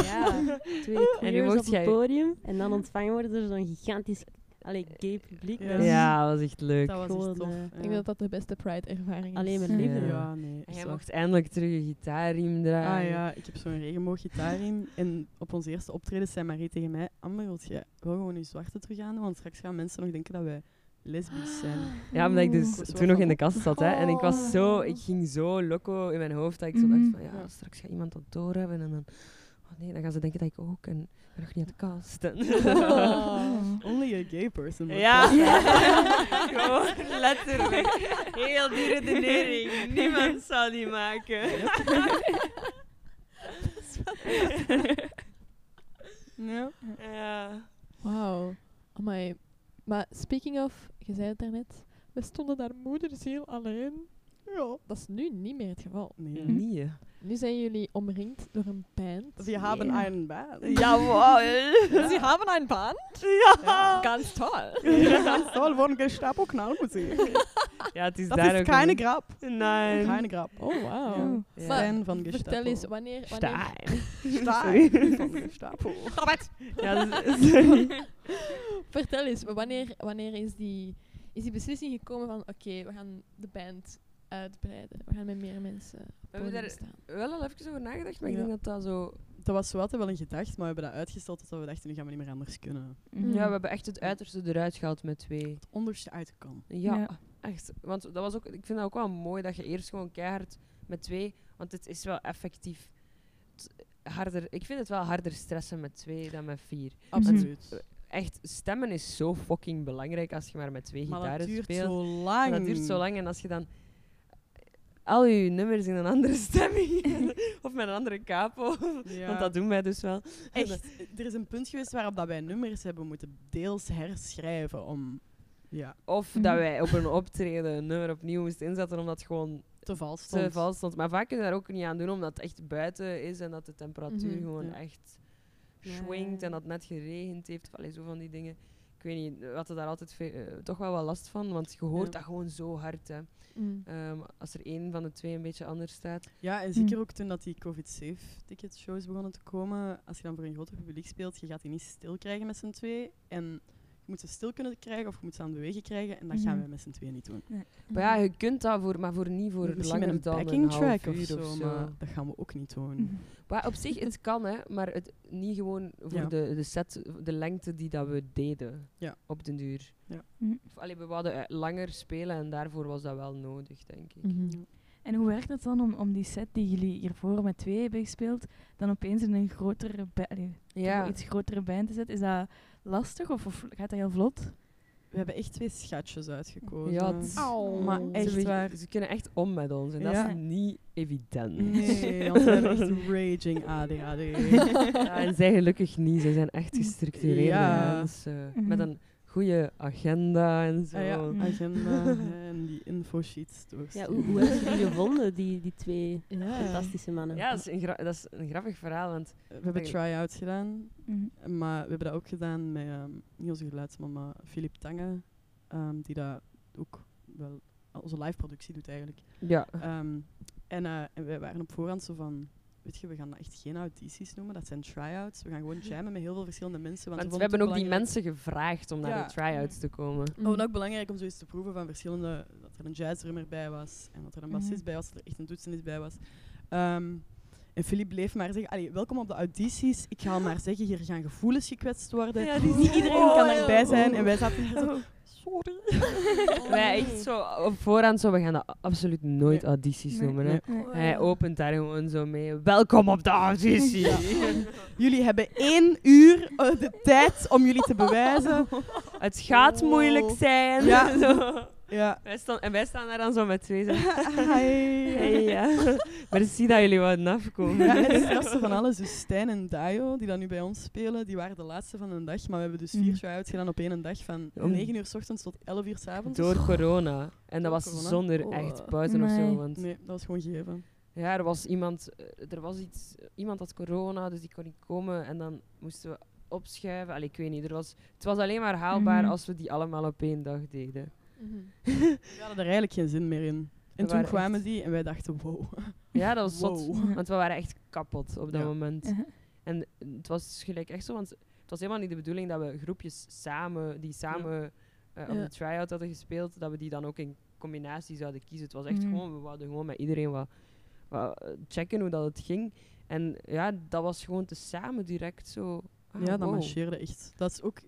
Speaker 4: Ja, twee
Speaker 3: En nu mocht
Speaker 4: op het
Speaker 3: jij-
Speaker 4: podium en dan ontvangen worden door zo'n gigantisch allee, gay publiek.
Speaker 2: Ja.
Speaker 4: Dat is
Speaker 3: Ja, dat was echt leuk.
Speaker 2: Dat was
Speaker 4: Gewoon,
Speaker 2: echt tof.
Speaker 4: eh.
Speaker 1: Ik denk dat dat de beste Pride-ervaring is.
Speaker 4: Alleen
Speaker 6: Ja.
Speaker 4: liefde.
Speaker 3: Ja.
Speaker 2: Ja, nee.
Speaker 3: En jij mocht eindelijk terug een gitaarriem draaien.
Speaker 2: Ah ja, ik heb zo'n regenbooggitaarriem. En op onze eerste optreden zei Marie tegen mij... Amber, wil jij wel gewoon je zwarte terug aan doen? Want straks gaan mensen nog denken dat wij lesbisch zijn.
Speaker 3: Ja, omdat ik dus toen nog in de kast zat. Hè, en ik was zo...
Speaker 1: Oh.
Speaker 3: Ik ging zo loco in mijn hoofd dat ik zo
Speaker 6: Mhm.
Speaker 3: dacht van... Ja,
Speaker 2: Ja.
Speaker 3: straks gaat iemand dat doorhebben en dan... oh nee, dan gaan ze denken dat ik ook en ik ben nog niet aan het casten.
Speaker 2: Only a gay person. would
Speaker 3: Ja,
Speaker 2: cast.
Speaker 3: gewoon letterlijk. Heel die redenering. Niemand zou die maken.
Speaker 2: Ja.
Speaker 3: ja.
Speaker 1: Wauw. Amai. Maar speaking of, je zei het daarnet, we stonden daar moederziel alleen. Ja. Dat is nu niet meer het geval.
Speaker 2: Nee.
Speaker 3: Niet, hè.
Speaker 1: Nu zijn jullie omringd door een band.
Speaker 2: Sie haben
Speaker 4: Ja.
Speaker 2: einen Band.
Speaker 3: Jawohl.
Speaker 1: Sie haben ein Band?
Speaker 2: Ja.
Speaker 1: Ganz toll.
Speaker 2: Ja, ganz toll, von Gestapo Knallmusik.
Speaker 3: Ja, het is
Speaker 2: Dat
Speaker 3: daar
Speaker 2: is keine grap.
Speaker 3: Nee.
Speaker 2: Keine grap.
Speaker 1: Oh, wauw.
Speaker 3: Ja.
Speaker 2: Fan van Gestapo.
Speaker 1: Vertel eens, wanneer... wanneer
Speaker 3: Stijn.
Speaker 2: Stein van Gestapo.
Speaker 3: Ja, is- sorry.
Speaker 1: vertel eens, wanneer, wanneer is, die, is die beslissing gekomen van oké, we gaan de band uitbreiden. We gaan met meer mensen op het
Speaker 3: hebben
Speaker 1: podium
Speaker 3: daar-
Speaker 1: staan.
Speaker 3: wel al even over nagedacht, maar ik denk dat dat zo...
Speaker 2: Dat was zo altijd wel een gedacht, maar we hebben dat uitgesteld totdat we dachten, nu gaan we niet meer anders kunnen.
Speaker 4: Mhm.
Speaker 3: Ja, we hebben echt het uiterste eruit gehaald met twee.
Speaker 2: Het onderste uit kan.
Speaker 3: Ja,
Speaker 4: Ja.
Speaker 3: echt. Want dat was ook, ik vind dat ook wel mooi dat je eerst gewoon keihard met twee, want het is wel effectief harder. Ik vind het wel harder stressen met twee dan met vier.
Speaker 2: Absoluut.
Speaker 3: Echt, stemmen is zo fucking belangrijk als je maar met twee
Speaker 2: Maar dat
Speaker 3: gitaren
Speaker 2: duurt
Speaker 3: speelt.
Speaker 2: zo lang.
Speaker 3: Maar dat duurt zo lang en als je dan al je nummers in een andere stemming of met een andere capo,
Speaker 2: Ja.
Speaker 3: want dat doen wij dus wel.
Speaker 2: Echt, er is een punt geweest waarop dat wij nummers hebben moeten deels herschrijven om ja,
Speaker 3: Of dat wij op een optreden een nummer opnieuw moesten inzetten omdat het gewoon
Speaker 2: te vals stond.
Speaker 3: te vals stond. Maar vaak kun je daar ook niet aan doen omdat het echt buiten is en dat de temperatuur
Speaker 1: Mhm.
Speaker 3: gewoon
Speaker 2: Ja.
Speaker 3: echt swingt en dat het net geregend heeft. Of allee, zo van die dingen. Ik weet niet, we hadden daar altijd eh, toch wel wat last van, want je hoort
Speaker 2: Ja.
Speaker 3: dat gewoon zo hard. Hè.
Speaker 1: Mm.
Speaker 3: Ehm, als er één van de twee een beetje anders staat.
Speaker 2: Ja, en zeker ook toen dat die COVID-safe ticketshows begonnen te komen. Als je dan voor een groter publiek speelt, je gaat die niet stil krijgen met z'n twee. En moet ze stil kunnen krijgen of je moet ze aan het bewegen krijgen. En dat gaan
Speaker 4: Mhm.
Speaker 2: we met z'n tweeën niet doen.
Speaker 3: Maar ja, je kunt dat, voor, maar voor niet voor
Speaker 2: Misschien
Speaker 3: langer
Speaker 2: met een
Speaker 3: dan
Speaker 2: backing
Speaker 3: een
Speaker 2: track
Speaker 3: half
Speaker 2: of zo,
Speaker 3: of zo.
Speaker 2: maar dat gaan we ook niet doen.
Speaker 4: Mhm.
Speaker 3: Maar op zich, het kan, hè, maar het, niet gewoon voor
Speaker 2: Ja.
Speaker 3: de, de set, de lengte die dat we deden
Speaker 2: Ja.
Speaker 3: op den duur.
Speaker 2: Ja.
Speaker 4: Mhm.
Speaker 3: Of, allee, we wilden eh, langer spelen en daarvoor was dat wel nodig, denk ik.
Speaker 4: En hoe werkt het dan om, om die set die jullie hiervoor met twee hebben gespeeld, dan opeens in een grotere,
Speaker 3: Ja,
Speaker 4: iets grotere band te zetten? Is dat lastig of, of gaat dat heel vlot?
Speaker 2: We hebben echt twee schatjes uitgekozen.
Speaker 3: Ja, het-.
Speaker 2: Maar
Speaker 3: ze,
Speaker 2: echt
Speaker 3: be-
Speaker 2: waar.
Speaker 3: ze kunnen echt om met ons en
Speaker 2: Ja.
Speaker 3: dat is niet evident.
Speaker 2: Nee, want we hebben echt raging ADHD.
Speaker 3: Ja, en zij gelukkig niet, ze zijn echt gestructureerde
Speaker 2: Ja.
Speaker 3: mensen.
Speaker 4: Mhm.
Speaker 3: Met een goede agenda en zo.
Speaker 2: Ah ja, agenda en die infosheets
Speaker 4: Ja,
Speaker 2: doorsturen.
Speaker 4: hoe, hoe heb je die gevonden, die, die twee
Speaker 1: Ja.
Speaker 4: fantastische mannen?
Speaker 3: Ja, dat is, een gra- dat is een grappig verhaal, want
Speaker 2: We hebben try-outs gedaan,
Speaker 4: Mhm.
Speaker 2: maar we hebben dat ook gedaan met ehm niet onze geluidsman, maar Filip Tange, ehm, die dat ook wel onze live productie doet eigenlijk.
Speaker 3: ja,
Speaker 2: Ehm, en, eh, en wij waren op voorhand zo van, weet je, we gaan dat echt geen audities noemen, dat zijn try-outs. We gaan gewoon jammen met heel veel verschillende mensen. Want,
Speaker 3: want
Speaker 2: we
Speaker 3: hebben ook die mensen gevraagd om naar de try-outs te komen.
Speaker 2: We vonden het ook belangrijk om zoiets te proeven van verschillende... Dat er een jazzdrummer bij was en dat er een bassist bij was, dat er echt een toetsenist bij was. Ehm, en Philippe bleef maar zeggen, allee, welkom op de audities. Ik ga al maar zeggen, hier gaan gevoelens gekwetst worden.
Speaker 3: Ja,
Speaker 2: Niet iedereen
Speaker 1: Oh,
Speaker 2: kan
Speaker 1: ja.
Speaker 2: erbij zijn. En wij zaten hier zo, sorry.
Speaker 3: Wij echt zo op voorhand zo, we gaan dat absoluut nooit
Speaker 2: Nee.
Speaker 3: audities
Speaker 2: Nee,
Speaker 3: noemen. Hè.
Speaker 2: nee.
Speaker 3: Hij opent daar gewoon zo mee. Welkom op de auditie.
Speaker 2: Jullie hebben één uur eh, de tijd om jullie te bewijzen.
Speaker 3: Het gaat
Speaker 2: Oh.
Speaker 3: moeilijk zijn.
Speaker 2: Ja.
Speaker 3: Zo.
Speaker 2: Ja.
Speaker 3: Wij staan, en wij staan daar dan zo met twee. Zo.
Speaker 2: Hi.
Speaker 3: Hey, ja. Merci dat jullie wouden afkomen.
Speaker 2: Ja, het strafste van alles, dus Stijn en Dayo, die dan nu bij ons spelen, die waren de laatste van een dag. Maar we hebben dus vier
Speaker 4: Mhm.
Speaker 2: try-outs gedaan op één dag, van
Speaker 3: Om-
Speaker 2: 9 uur s ochtends tot 11 uur s avonds.
Speaker 3: Door corona. En dat
Speaker 2: Door
Speaker 3: was
Speaker 2: corona.
Speaker 3: zonder
Speaker 1: Oh.
Speaker 3: echt pauze of zo.
Speaker 4: Nee.
Speaker 3: Want
Speaker 2: Nee, dat was gewoon gegeven.
Speaker 3: ja, er was iemand, eh, er was iets, iemand had corona, dus die kon niet komen. En dan moesten we opschuiven. Allee, ik weet niet. Er was, het was alleen maar haalbaar
Speaker 4: Mhm.
Speaker 3: als we die allemaal op één dag deden.
Speaker 2: We hadden er eigenlijk geen zin meer in. En toen kwamen
Speaker 3: echt-
Speaker 2: die en wij dachten, wow.
Speaker 3: Ja, dat was zot.
Speaker 2: Wow.
Speaker 3: Want we waren echt kapot op dat
Speaker 2: Ja.
Speaker 3: moment.
Speaker 4: Uh-huh.
Speaker 3: En het was gelijk echt zo, want het was helemaal niet de bedoeling dat we groepjes samen, die samen eh, op
Speaker 1: Ja.
Speaker 3: de try-out hadden gespeeld, dat we die dan ook in combinatie zouden kiezen. Het was echt
Speaker 4: Mhm.
Speaker 3: gewoon, we wouden gewoon met iedereen wat, wat eh, checken hoe dat het ging. En ja, dat was gewoon te samen direct zo. ah,
Speaker 2: ja, dat
Speaker 3: wow.
Speaker 2: marcheerde echt. Dat is ook...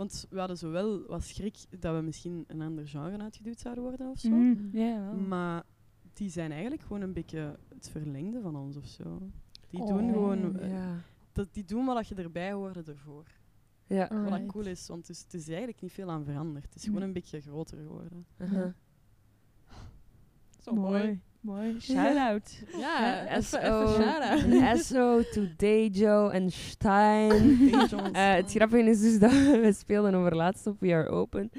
Speaker 2: Want we hadden zowel wat schrik dat we misschien een ander genre uitgeduwd zouden worden of zo.
Speaker 4: Mhm. Ja, wel.
Speaker 2: Maar die zijn eigenlijk gewoon een beetje het verlengde van ons of zo. Die
Speaker 1: Oh.
Speaker 2: doen gewoon... eh,
Speaker 3: Ja.
Speaker 2: dat, die doen wat je erbij hoorde ervoor.
Speaker 3: Ja.
Speaker 2: Wat cool is, want het is, het is eigenlijk niet veel aan veranderd. Het is
Speaker 4: Mhm.
Speaker 2: gewoon een beetje groter geworden.
Speaker 3: Uh-huh.
Speaker 1: Zo mooi.
Speaker 4: Mooi. Shout-out.
Speaker 1: Ja, even,
Speaker 3: SO. SO to Dejo en Stein. Eh, het grappige is dus dat we speelden over laatst op We Are Open.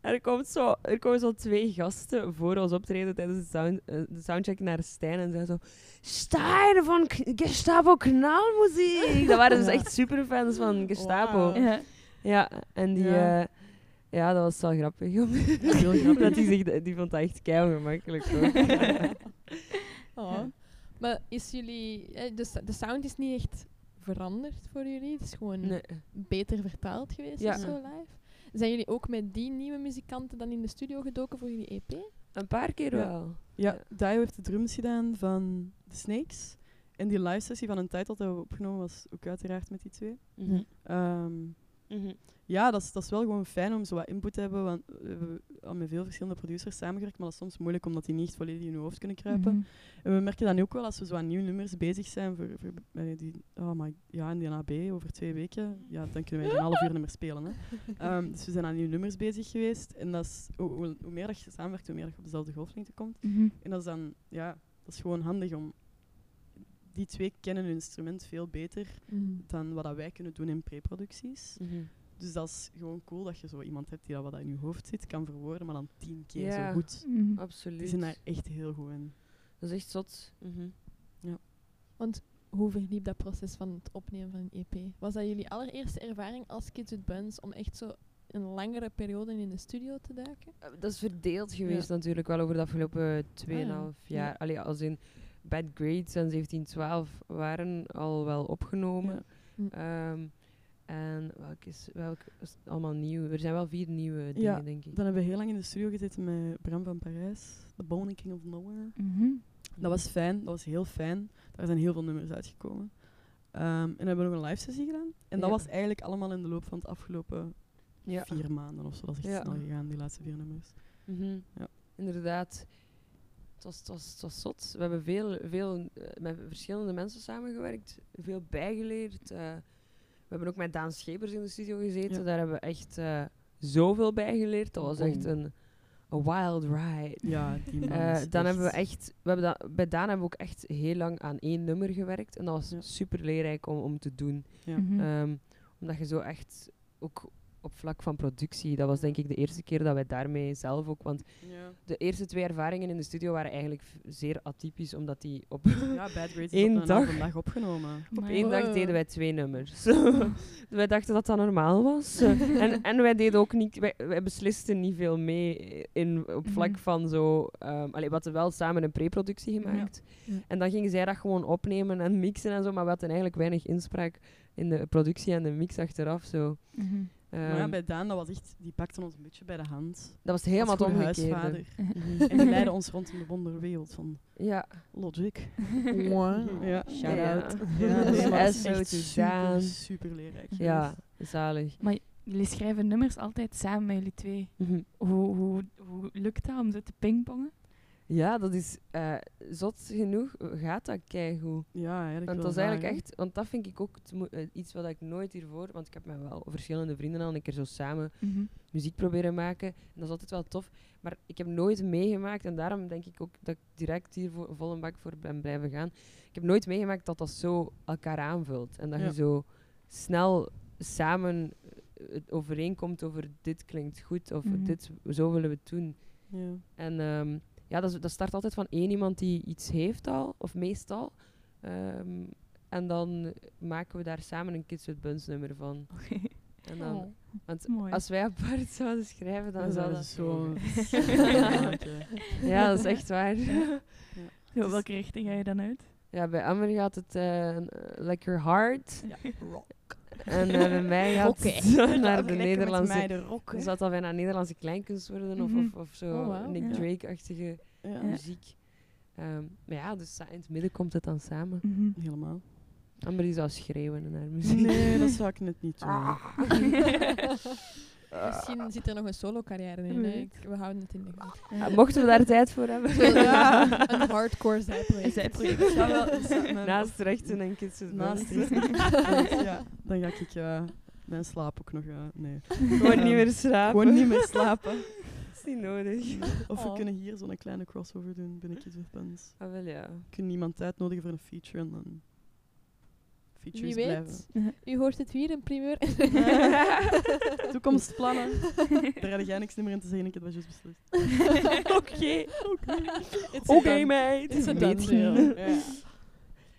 Speaker 3: En er, komt zo, er komen zo twee gasten voor ons optreden tijdens de, sound, eh, de soundcheck naar Stijn. En zeiden zo... Stijn van Gestapo knalmuziek! Dat waren dus echt superfans van Gestapo.
Speaker 4: Ja.
Speaker 3: Ja, en die...
Speaker 2: Ja.
Speaker 3: Ja, ja dat was wel grappig. om-
Speaker 2: heel grappig.
Speaker 3: dat die, zich, die vond dat echt kei ongemakkelijk. hoor.
Speaker 1: Oh. Maar is jullie... eh, De, de sound is niet echt veranderd voor jullie. Het is gewoon
Speaker 3: nee.
Speaker 1: beter vertaald geweest
Speaker 3: Ja.
Speaker 1: of zo live. Zijn jullie ook met die nieuwe muzikanten dan in de studio gedoken voor jullie EP?
Speaker 3: Een paar keer
Speaker 2: Ja.
Speaker 3: wel.
Speaker 2: Ja, Dio heeft de drums gedaan van The Snakes. En die live sessie van een tijd dat we opgenomen was ook uiteraard met die twee.
Speaker 3: Mhm.
Speaker 2: Ja, dat is, dat is wel gewoon fijn om zo wat input te hebben. Want we hebben al met veel verschillende producers samengewerkt, maar dat is soms moeilijk omdat die niet echt volledig in je hoofd kunnen kruipen.
Speaker 4: Mhm.
Speaker 2: En we merken dat nu ook wel als we zo aan nieuwe nummers bezig zijn voor, voor eh, die, oh my, ja, in die AB over twee weken. Ja, dan kunnen wij een half uur nummer spelen. Hè. Ehm, dus we zijn aan nieuwe nummers bezig geweest. En dat is, hoe, hoe, hoe meer dat je samenwerkt, hoe meer dat je op dezelfde golflengte komt.
Speaker 4: Mhm.
Speaker 2: En dat is dan, ja, dat is gewoon handig om. Die twee kennen hun instrument veel beter dan wat dat wij kunnen doen in preproducties.
Speaker 3: Mhm.
Speaker 2: Dus dat is gewoon cool dat je zo iemand hebt die dat wat dat in je hoofd zit, kan verwoorden, maar dan tien keer
Speaker 3: Ja.
Speaker 2: zo goed.
Speaker 4: Mhm.
Speaker 3: Absoluut.
Speaker 2: Die zijn daar echt heel goed in.
Speaker 3: Dat is echt zot. Mhm.
Speaker 1: Want hoe verliep dat proces van het opnemen van een EP? Was dat jullie allereerste ervaring als Kids with Buns om echt zo een langere periode in de studio te duiken?
Speaker 3: Eh, Dat is verdeeld geweest natuurlijk wel over de afgelopen 2,5
Speaker 1: ja.
Speaker 3: jaar. Allee, als in Bad Grades en 1712 waren al wel opgenomen.
Speaker 2: Ja.
Speaker 3: En welk is, welk is allemaal nieuw? Er zijn wel vier nieuwe dingen,
Speaker 2: Ja,
Speaker 3: denk ik.
Speaker 2: Dan hebben we heel lang in de studio gezeten met Bram van Parijs, The Bone King of Nowhere.
Speaker 4: Mhm.
Speaker 2: Dat was fijn, dat was heel fijn. Daar zijn heel veel nummers uitgekomen. Ehm, en we hebben nog een live sessie gedaan. En dat
Speaker 3: Ja.
Speaker 2: was eigenlijk allemaal in de loop van het afgelopen
Speaker 3: Ja.
Speaker 2: vier maanden of zo. Dat is echt
Speaker 3: Ja.
Speaker 2: snel gegaan, die laatste vier nummers.
Speaker 3: Mhm.
Speaker 2: Ja.
Speaker 3: Inderdaad. Het was, het, was, het was zot. We hebben veel, veel eh, met verschillende mensen samengewerkt, veel bijgeleerd. eh. We hebben ook met Daan Schepers in de studio gezeten.
Speaker 2: Ja.
Speaker 3: Daar hebben we echt eh, zoveel bijgeleerd. Dat was echt een, een wild ride.
Speaker 2: Ja, die man
Speaker 3: Eh, dan hebben we
Speaker 2: echt-
Speaker 3: we hebben da- bij Daan hebben we ook echt heel lang aan één nummer gewerkt. En dat was
Speaker 2: Ja.
Speaker 3: super leerrijk om, om te doen.
Speaker 2: Ja.
Speaker 4: Mhm.
Speaker 3: Ehm, omdat je zo echt ook op vlak van productie, dat was denk ik de eerste keer dat wij daarmee zelf ook. Want
Speaker 2: Ja.
Speaker 3: de eerste twee ervaringen in de studio waren eigenlijk zeer atypisch, omdat die op,
Speaker 2: ja,
Speaker 3: Eén
Speaker 2: op een
Speaker 3: dag.
Speaker 2: dag. opgenomen.
Speaker 3: op één dag deden wij twee nummers. wij dachten dat dat normaal was. en, en wij deden ook niet, wij, wij beslisten niet veel mee in, op vlak
Speaker 4: Mhm.
Speaker 3: van zo. ehm allee, we hadden wel samen een pre-productie gemaakt.
Speaker 1: Ja.
Speaker 3: En dan gingen zij dat gewoon opnemen en mixen en zo, maar we hadden eigenlijk weinig inspraak in de productie en de mix achteraf. Zo.
Speaker 4: Mhm.
Speaker 2: Maar ja,
Speaker 3: Ehm,
Speaker 2: bij Daan, dat was echt, die pakte ons een beetje bij de hand.
Speaker 3: dat was helemaal het omgekeerde.
Speaker 2: huisvader. En die leidde ons rond in de wonderwereld van
Speaker 3: Ja.
Speaker 2: Logic.
Speaker 1: Wow.
Speaker 2: Ja.
Speaker 1: Shout-out.
Speaker 3: Ja, dus
Speaker 2: super, super leerrijk.
Speaker 3: Ja, zalig.
Speaker 4: Maar jullie schrijven nummers altijd samen met jullie twee.
Speaker 3: Mhm.
Speaker 4: Hoe, hoe, hoe lukt dat om zo te pingpongen?
Speaker 3: Ja, dat is eh, zot genoeg. Gaat dat keigoed.
Speaker 2: Ja, eigenlijk
Speaker 3: Want dat is eigenlijk echt, want dat vind ik ook eh, iets wat ik nooit hiervoor, want ik heb met wel verschillende vrienden al een keer zo samen
Speaker 4: Mhm.
Speaker 3: muziek proberen maken. En dat is altijd wel tof. Maar ik heb nooit meegemaakt, en daarom denk ik ook dat ik direct hier vo- vol een bak voor ben blijven gaan. Ik heb nooit meegemaakt dat dat zo elkaar aanvult. En dat
Speaker 2: Ja.
Speaker 3: je zo snel samen eh, het overeenkomt over dit klinkt goed, of
Speaker 4: Mhm.
Speaker 3: dit, zo willen we het doen.
Speaker 2: Ja.
Speaker 3: En ehm, ja, dat, dat start altijd van één iemand die iets heeft al, of meestal. Ehm, en dan maken we daar samen een Kids with Buns nummer van.
Speaker 4: Oké,
Speaker 3: En dan,
Speaker 1: Oh.
Speaker 3: Want
Speaker 4: mooi.
Speaker 3: als wij apart zouden schrijven, dan
Speaker 2: Dat
Speaker 3: zou dat
Speaker 2: zo-
Speaker 3: zo... Ja, dat is echt waar.
Speaker 4: Zo, welke richting ga je dan uit?
Speaker 3: Ja, bij Amber gaat het eh, lekker hard.
Speaker 2: Ja, rock.
Speaker 3: En eh, bij mij gaat naar de Nederlandse...
Speaker 2: de rock,
Speaker 3: zou dat bijna Nederlandse kleinkunst worden, of,
Speaker 4: Mhm.
Speaker 3: of, of zo
Speaker 1: Oh.
Speaker 3: Nick
Speaker 4: Ja.
Speaker 3: Drake-achtige
Speaker 2: Ja.
Speaker 3: muziek. Ehm, maar ja, dus in het midden komt het dan samen.
Speaker 4: Mhm.
Speaker 2: Helemaal.
Speaker 3: Amber die zou schreeuwen in haar muziek.
Speaker 2: Nee, dat zou ik net niet doen.
Speaker 1: Misschien zit er nog een solo-carrière in. Hè. Ik- We houden het in de gaten.
Speaker 3: Mochten we daar tijd voor hebben?
Speaker 1: Zo, ja, een hardcore zijproject.
Speaker 2: Zijproject. Wel mijn-
Speaker 3: Naast rechten en kids
Speaker 2: Naast ja, dan ga ik eh, mijn slaap ook nog... eh, nee.
Speaker 3: Gewoon niet meer slapen.
Speaker 2: Gewoon niet meer slapen.
Speaker 3: is niet nodig.
Speaker 2: Of we
Speaker 1: Oh.
Speaker 2: kunnen hier zo'n kleine crossover doen binnen Kids with Pens.
Speaker 3: Ah, wel ja.
Speaker 2: We kunnen iemand uitnodigen voor een feature en dan features
Speaker 1: Wie
Speaker 2: blijven.
Speaker 1: weet, u hoort het hier, een primeur.
Speaker 2: Toekomstplannen. Daar had jij niks meer in te zeggen, ik heb dat juist beslist.
Speaker 3: Oké. Oké, meid.
Speaker 1: It's a
Speaker 2: Weet
Speaker 1: done
Speaker 2: je.
Speaker 1: deal.
Speaker 2: Ja.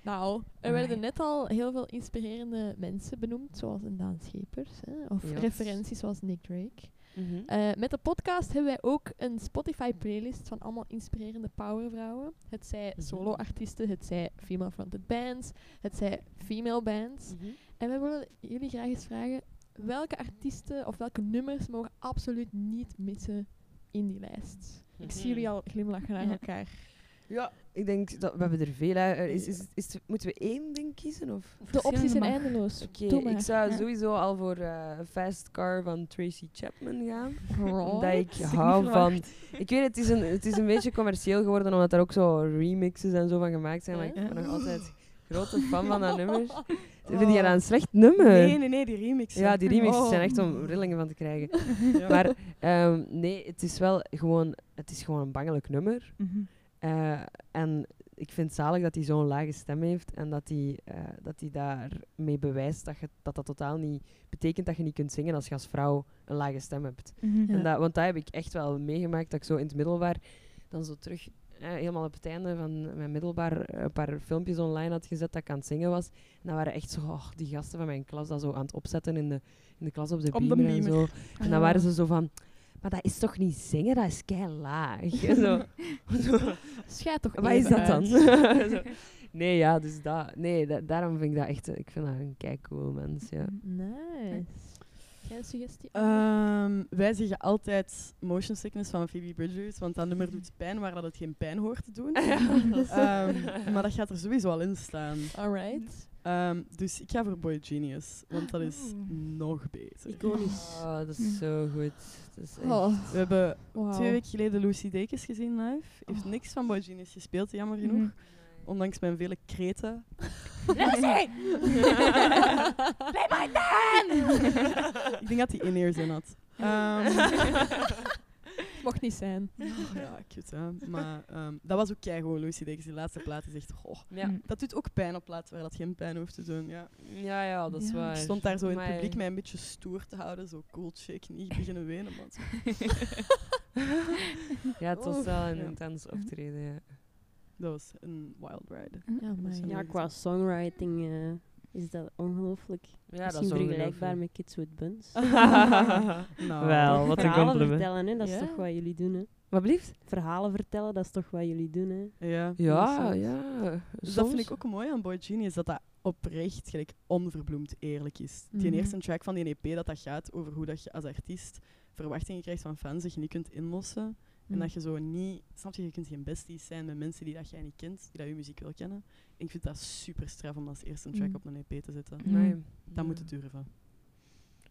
Speaker 1: Nou, er werden net al heel veel inspirerende mensen benoemd, zoals een Daan Schepers. Hè, of referenties zoals Nick Drake.
Speaker 3: Mhm.
Speaker 1: Eh, met de podcast hebben wij ook een Spotify-playlist van allemaal inspirerende powervrouwen. Het zij
Speaker 3: Mhm.
Speaker 1: solo-artiesten, het zij female-fronted bands, het zij female bands.
Speaker 3: Mhm.
Speaker 1: En wij willen jullie graag eens vragen, welke artiesten of welke nummers mogen absoluut niet missen in die lijst? Ik zie jullie al glimlachen naar elkaar.
Speaker 3: Ja, ik denk dat we hebben er veel. Hè. Er Is, is, is, moeten we één ding kiezen? Of?
Speaker 1: De opties zijn eindeloos.
Speaker 3: Oké,
Speaker 1: Doe maar.
Speaker 3: ik zou
Speaker 4: Ja.
Speaker 3: sowieso al voor eh, Fast Car van Tracy Chapman gaan. Omdat ik hou van... Ik weet, het is, een, het is een beetje commercieel geworden, omdat er ook zo remixes en zo van gemaakt zijn. Maar ik
Speaker 1: Ja.
Speaker 3: ben nog altijd grote fan van dat nummer. Vind je dat een slecht nummer?
Speaker 2: Nee, nee, nee, die remix.
Speaker 3: Ja, die remixes
Speaker 2: Oh.
Speaker 3: zijn echt om rillingen van te krijgen.
Speaker 2: Ja.
Speaker 3: Maar ehm, nee, het is wel gewoon, het is gewoon een bangelijk nummer.
Speaker 4: Mhm.
Speaker 3: Eh, en ik vind het zalig dat hij zo'n lage stem heeft en dat hij, eh, dat hij daarmee bewijst dat, je, dat dat totaal niet betekent dat je niet kunt zingen als je als vrouw een lage stem hebt.
Speaker 4: Mhm.
Speaker 3: En dat, want dat heb ik echt wel meegemaakt, dat ik zo in het middelbaar dan zo terug, eh, helemaal op het einde van mijn middelbaar, eh, een paar filmpjes online had gezet dat ik aan het zingen was. En dat waren echt zo, oh, die gasten van mijn klas dat zo aan het opzetten in de, in de klas op de
Speaker 2: Op de
Speaker 3: beamer en zo. En dan waren ze zo van, maar dat is toch niet zingen, dat is kei laag. En zo. Zo.
Speaker 1: Schijt toch
Speaker 3: Wat is dat dan? Zo. nee, ja, dus dat, nee, da- daarom vind ik dat echt, ik vind dat een kei cool mens, ja.
Speaker 1: Nice. Geen suggestie?
Speaker 2: Ehm, wij zeggen altijd motion sickness van Phoebe Bridgers, want dat nummer doet pijn waar dat het geen pijn hoort te doen. Ehm, maar dat gaat er sowieso al in staan.
Speaker 1: Alright.
Speaker 2: Ehm, dus ik ga voor Boy Genius, want dat is
Speaker 4: Oeh.
Speaker 2: nog beter.
Speaker 5: Iconisch.
Speaker 3: Oh, dat is zo goed. Dat is echt-
Speaker 1: Oh,
Speaker 2: We hebben twee weken geleden Lucy Dekes gezien live. Heeft niks van Boy Genius gespeeld, jammer genoeg.
Speaker 4: Mhm.
Speaker 2: Ondanks mijn vele kreten.
Speaker 1: Lucy!
Speaker 2: Play my Ik denk dat hij in-ears in had. Ehm,
Speaker 1: Mocht niet zijn.
Speaker 2: ja, kut hè. Maar ehm, dat was ook keigoed, Lucy. Die laatste plaat is echt... goh,
Speaker 3: Ja.
Speaker 4: Mhm.
Speaker 2: dat doet ook pijn op plaatsen waar dat geen pijn hoeft te doen. Ja.
Speaker 3: ja, ja, dat is
Speaker 4: Ja.
Speaker 3: waar.
Speaker 2: Ik stond daar zo in het
Speaker 3: Maar-
Speaker 2: publiek mij een beetje stoer te houden. Zo cool chick, niet beginnen wenen. Man.
Speaker 3: Ja, het was
Speaker 2: Oef.
Speaker 3: wel een
Speaker 2: Ja.
Speaker 3: intens optreden, ja.
Speaker 2: Dat was een wild ride.
Speaker 1: Ja, maar
Speaker 2: Ja,
Speaker 5: Ja, qua songwriting eh, is dat ongelooflijk.
Speaker 3: Ja, dat
Speaker 5: Misschien
Speaker 3: is
Speaker 5: vergelijkbaar met Kids with Buns.
Speaker 2: Nou,
Speaker 3: Wel, wat een
Speaker 5: Verhalen
Speaker 3: compliment.
Speaker 5: vertellen, hè, dat is
Speaker 1: Ja.
Speaker 5: toch wat jullie doen. Hè.
Speaker 3: Wat blieft?
Speaker 5: Verhalen vertellen, dat is toch wat jullie doen. Hè.
Speaker 2: Ja,
Speaker 3: Ja, ja.
Speaker 2: Dus dat vind ik ook mooi aan Boy Genius, dat dat oprecht gelijk onverbloemd eerlijk is. Die
Speaker 1: Mhm.
Speaker 2: eerste track van die EP, dat dat gaat over hoe dat je als artiest verwachtingen krijgt van fans dat je niet kunt inlossen. En dat je zo niet... Snap je, je kunt geen besties zijn met mensen die dat jij niet kent, die dat je muziek wil kennen. Ik vind dat super straf om als eerste track
Speaker 1: Mhm.
Speaker 2: op een EP te zetten.
Speaker 3: Nee.
Speaker 2: Dat
Speaker 3: Ja,
Speaker 2: moet het durven.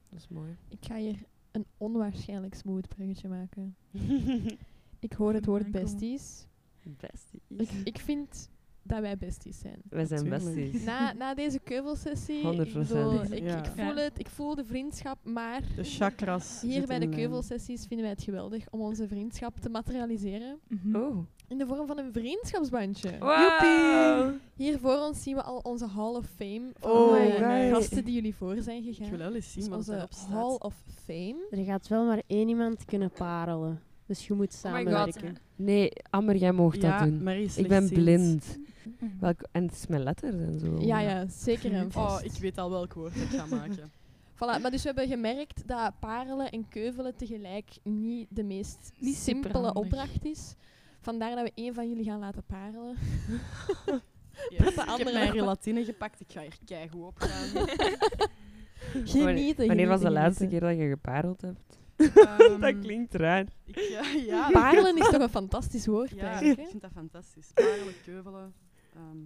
Speaker 3: Dat is mooi.
Speaker 1: Ik ga hier een onwaarschijnlijk smooth bruggetje maken. Ik hoor het woord besties.
Speaker 3: Besties.
Speaker 1: Ik, ik vind dat wij besties zijn.
Speaker 3: Wij zijn
Speaker 2: Natuurlijk.
Speaker 3: besties.
Speaker 1: Na, na deze keuvelsessie,
Speaker 3: 100%.
Speaker 1: ik, bedoel, ik,
Speaker 2: Ja.
Speaker 1: ik voel het, ik voel de vriendschap, maar
Speaker 2: De chakras.
Speaker 1: hier bij de
Speaker 2: lijn.
Speaker 1: keuvelsessies vinden wij het geweldig om onze vriendschap te materialiseren.
Speaker 3: Oh.
Speaker 1: in de vorm van een vriendschapsbandje.
Speaker 3: Wow.
Speaker 1: Hier voor ons zien we al onze Hall of Fame van
Speaker 2: Oh,
Speaker 1: de
Speaker 3: nice.
Speaker 1: gasten die jullie voor zijn
Speaker 2: Ik
Speaker 1: gegaan.
Speaker 2: wil wel eens zien
Speaker 1: Dus
Speaker 2: wat
Speaker 1: onze
Speaker 2: erop staat.
Speaker 1: Hall of Fame.
Speaker 5: Er gaat wel maar één iemand kunnen parelen. Dus je moet
Speaker 3: Oh
Speaker 5: samenwerken.
Speaker 3: Nee, Amber, jij mocht
Speaker 2: ja,
Speaker 3: dat doen. Ik ben blind.
Speaker 4: Mhm.
Speaker 3: Welk, en het is met letters en zo.
Speaker 1: Ja, ja, zeker en
Speaker 2: Oh,
Speaker 1: vast.
Speaker 2: ik weet al welk woord ik ga maken.
Speaker 1: Voilà, maar dus we hebben gemerkt dat parelen en keuvelen tegelijk niet de meest
Speaker 4: Niet
Speaker 1: simpele opdracht is. Vandaar dat we één van jullie gaan laten parelen.
Speaker 2: Yes.
Speaker 1: de
Speaker 2: Ik heb
Speaker 1: andere
Speaker 2: mijn relatine gepakt. Ik ga hier keigoed op gaan.
Speaker 1: Genieten,
Speaker 3: Wanneer was de laatste keer dat je gepareld hebt?
Speaker 2: Ehm,
Speaker 3: dat klinkt raar.
Speaker 2: Ik, ja, ja,
Speaker 1: Parelen is toch een fantastisch woord
Speaker 2: Ja,
Speaker 1: eigenlijk,
Speaker 2: ik vind dat fantastisch. Parelen, keuvelen. ehm,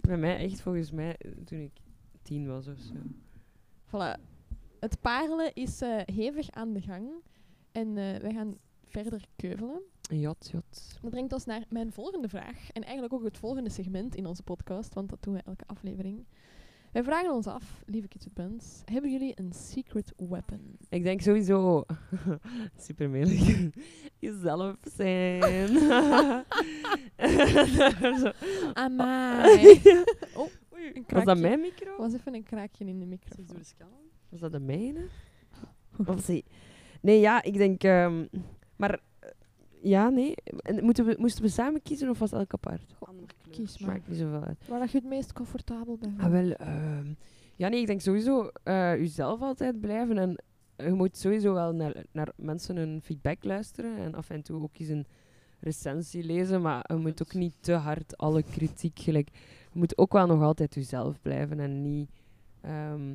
Speaker 3: Bij mij echt volgens mij eh, toen ik tien was of zo.
Speaker 1: Voilà. het parelen is eh, hevig aan de gang. En eh, wij gaan verder keuvelen.
Speaker 3: Jot, jot.
Speaker 1: Dat brengt ons naar mijn volgende vraag. En eigenlijk ook het volgende segment in onze podcast, want dat doen we elke aflevering. Wij vragen ons af, lieve Kids with Buns, hebben jullie een secret weapon?
Speaker 3: Ik denk sowieso... Super melig. Jezelf zijn. Zo.
Speaker 1: Amai. oh, een
Speaker 3: Was dat mijn micro?
Speaker 1: was even een kraakje in de
Speaker 2: scanner.
Speaker 3: Was dat de mijne? Of zie- Nee, ja, ik denk... ehm, maar... eh, ja, nee. En Moeten we, moesten we samen kiezen of was elk apart?
Speaker 1: Kies maar.
Speaker 3: Maakt niet zoveel uit.
Speaker 1: Waar dat je het meest comfortabel bent.
Speaker 3: Ah, wel, ehm, ja, nee, ik denk sowieso eh jezelf altijd blijven. En je moet sowieso wel naar, naar mensen hun feedback luisteren. En af en toe ook eens een recensie lezen. Maar je moet ook niet te hard alle kritiek gelijk. Je moet ook wel nog altijd jezelf blijven. En niet ehm,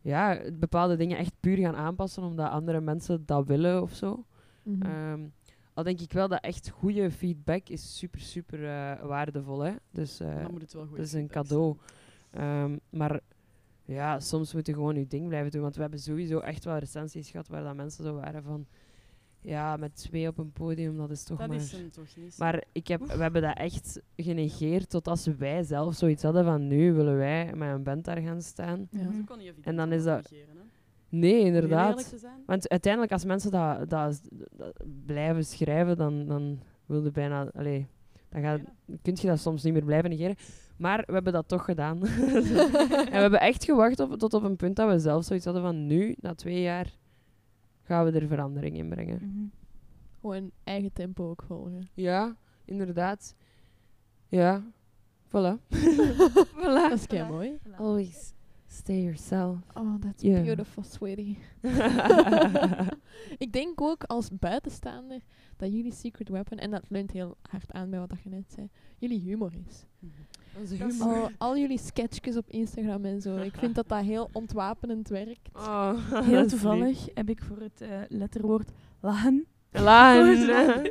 Speaker 3: ja, bepaalde dingen echt puur gaan aanpassen omdat andere mensen dat willen of zo.
Speaker 1: Mhm.
Speaker 3: Ehm, al denk ik wel dat echt goede feedback is super, super eh, waardevol. Hè? Dus eh,
Speaker 2: Dan moet het wel goed
Speaker 3: dat is een cadeau. Ehm, maar ja, soms moet je gewoon je ding blijven doen. Want we hebben sowieso echt wel recensies gehad waar dat mensen zo waren van... Ja, met twee op een podium, dat is toch
Speaker 2: Dat
Speaker 3: maar...
Speaker 2: is hem toch niet.
Speaker 3: Maar ik heb, we hebben dat echt genegeerd tot als wij zelf zoiets hadden van nu willen wij met een band daar gaan staan.
Speaker 1: Ja.
Speaker 2: Dat is ook al niet
Speaker 3: En dan is dat-
Speaker 2: negeren.
Speaker 3: Nee,
Speaker 2: Om heel eerlijk
Speaker 3: inderdaad.
Speaker 2: te zijn.
Speaker 3: Want uiteindelijk, als mensen dat, dat, dat blijven schrijven, dan, dan wil je bijna... Allee, dan gaat, kun je dat soms niet meer blijven negeren. Maar we hebben dat toch gedaan. en we hebben echt gewacht op, tot op een punt dat we zelf zoiets hadden van nu, na twee jaar, gaan we er verandering in brengen.
Speaker 4: Mhm.
Speaker 1: Gewoon eigen tempo ook volgen.
Speaker 3: Ja, inderdaad. Ja, voilà.
Speaker 1: Dat
Speaker 3: voilà.
Speaker 1: is kei mooi.
Speaker 3: Always stay yourself.
Speaker 1: Oh, that's beautiful, sweetie. ik denk ook als buitenstaander dat jullie secret weapon, en dat leunt heel hard aan bij wat dat je net zei, jullie humor is.
Speaker 3: Onze
Speaker 2: is-
Speaker 3: humor.
Speaker 1: Al, al jullie sketchjes op Instagram en zo. Ik vind dat dat heel ontwapenend werkt.
Speaker 3: Oh,
Speaker 4: Heel toevallig heb ik voor het eh, letterwoord lachen.
Speaker 3: Laan.
Speaker 4: Laan.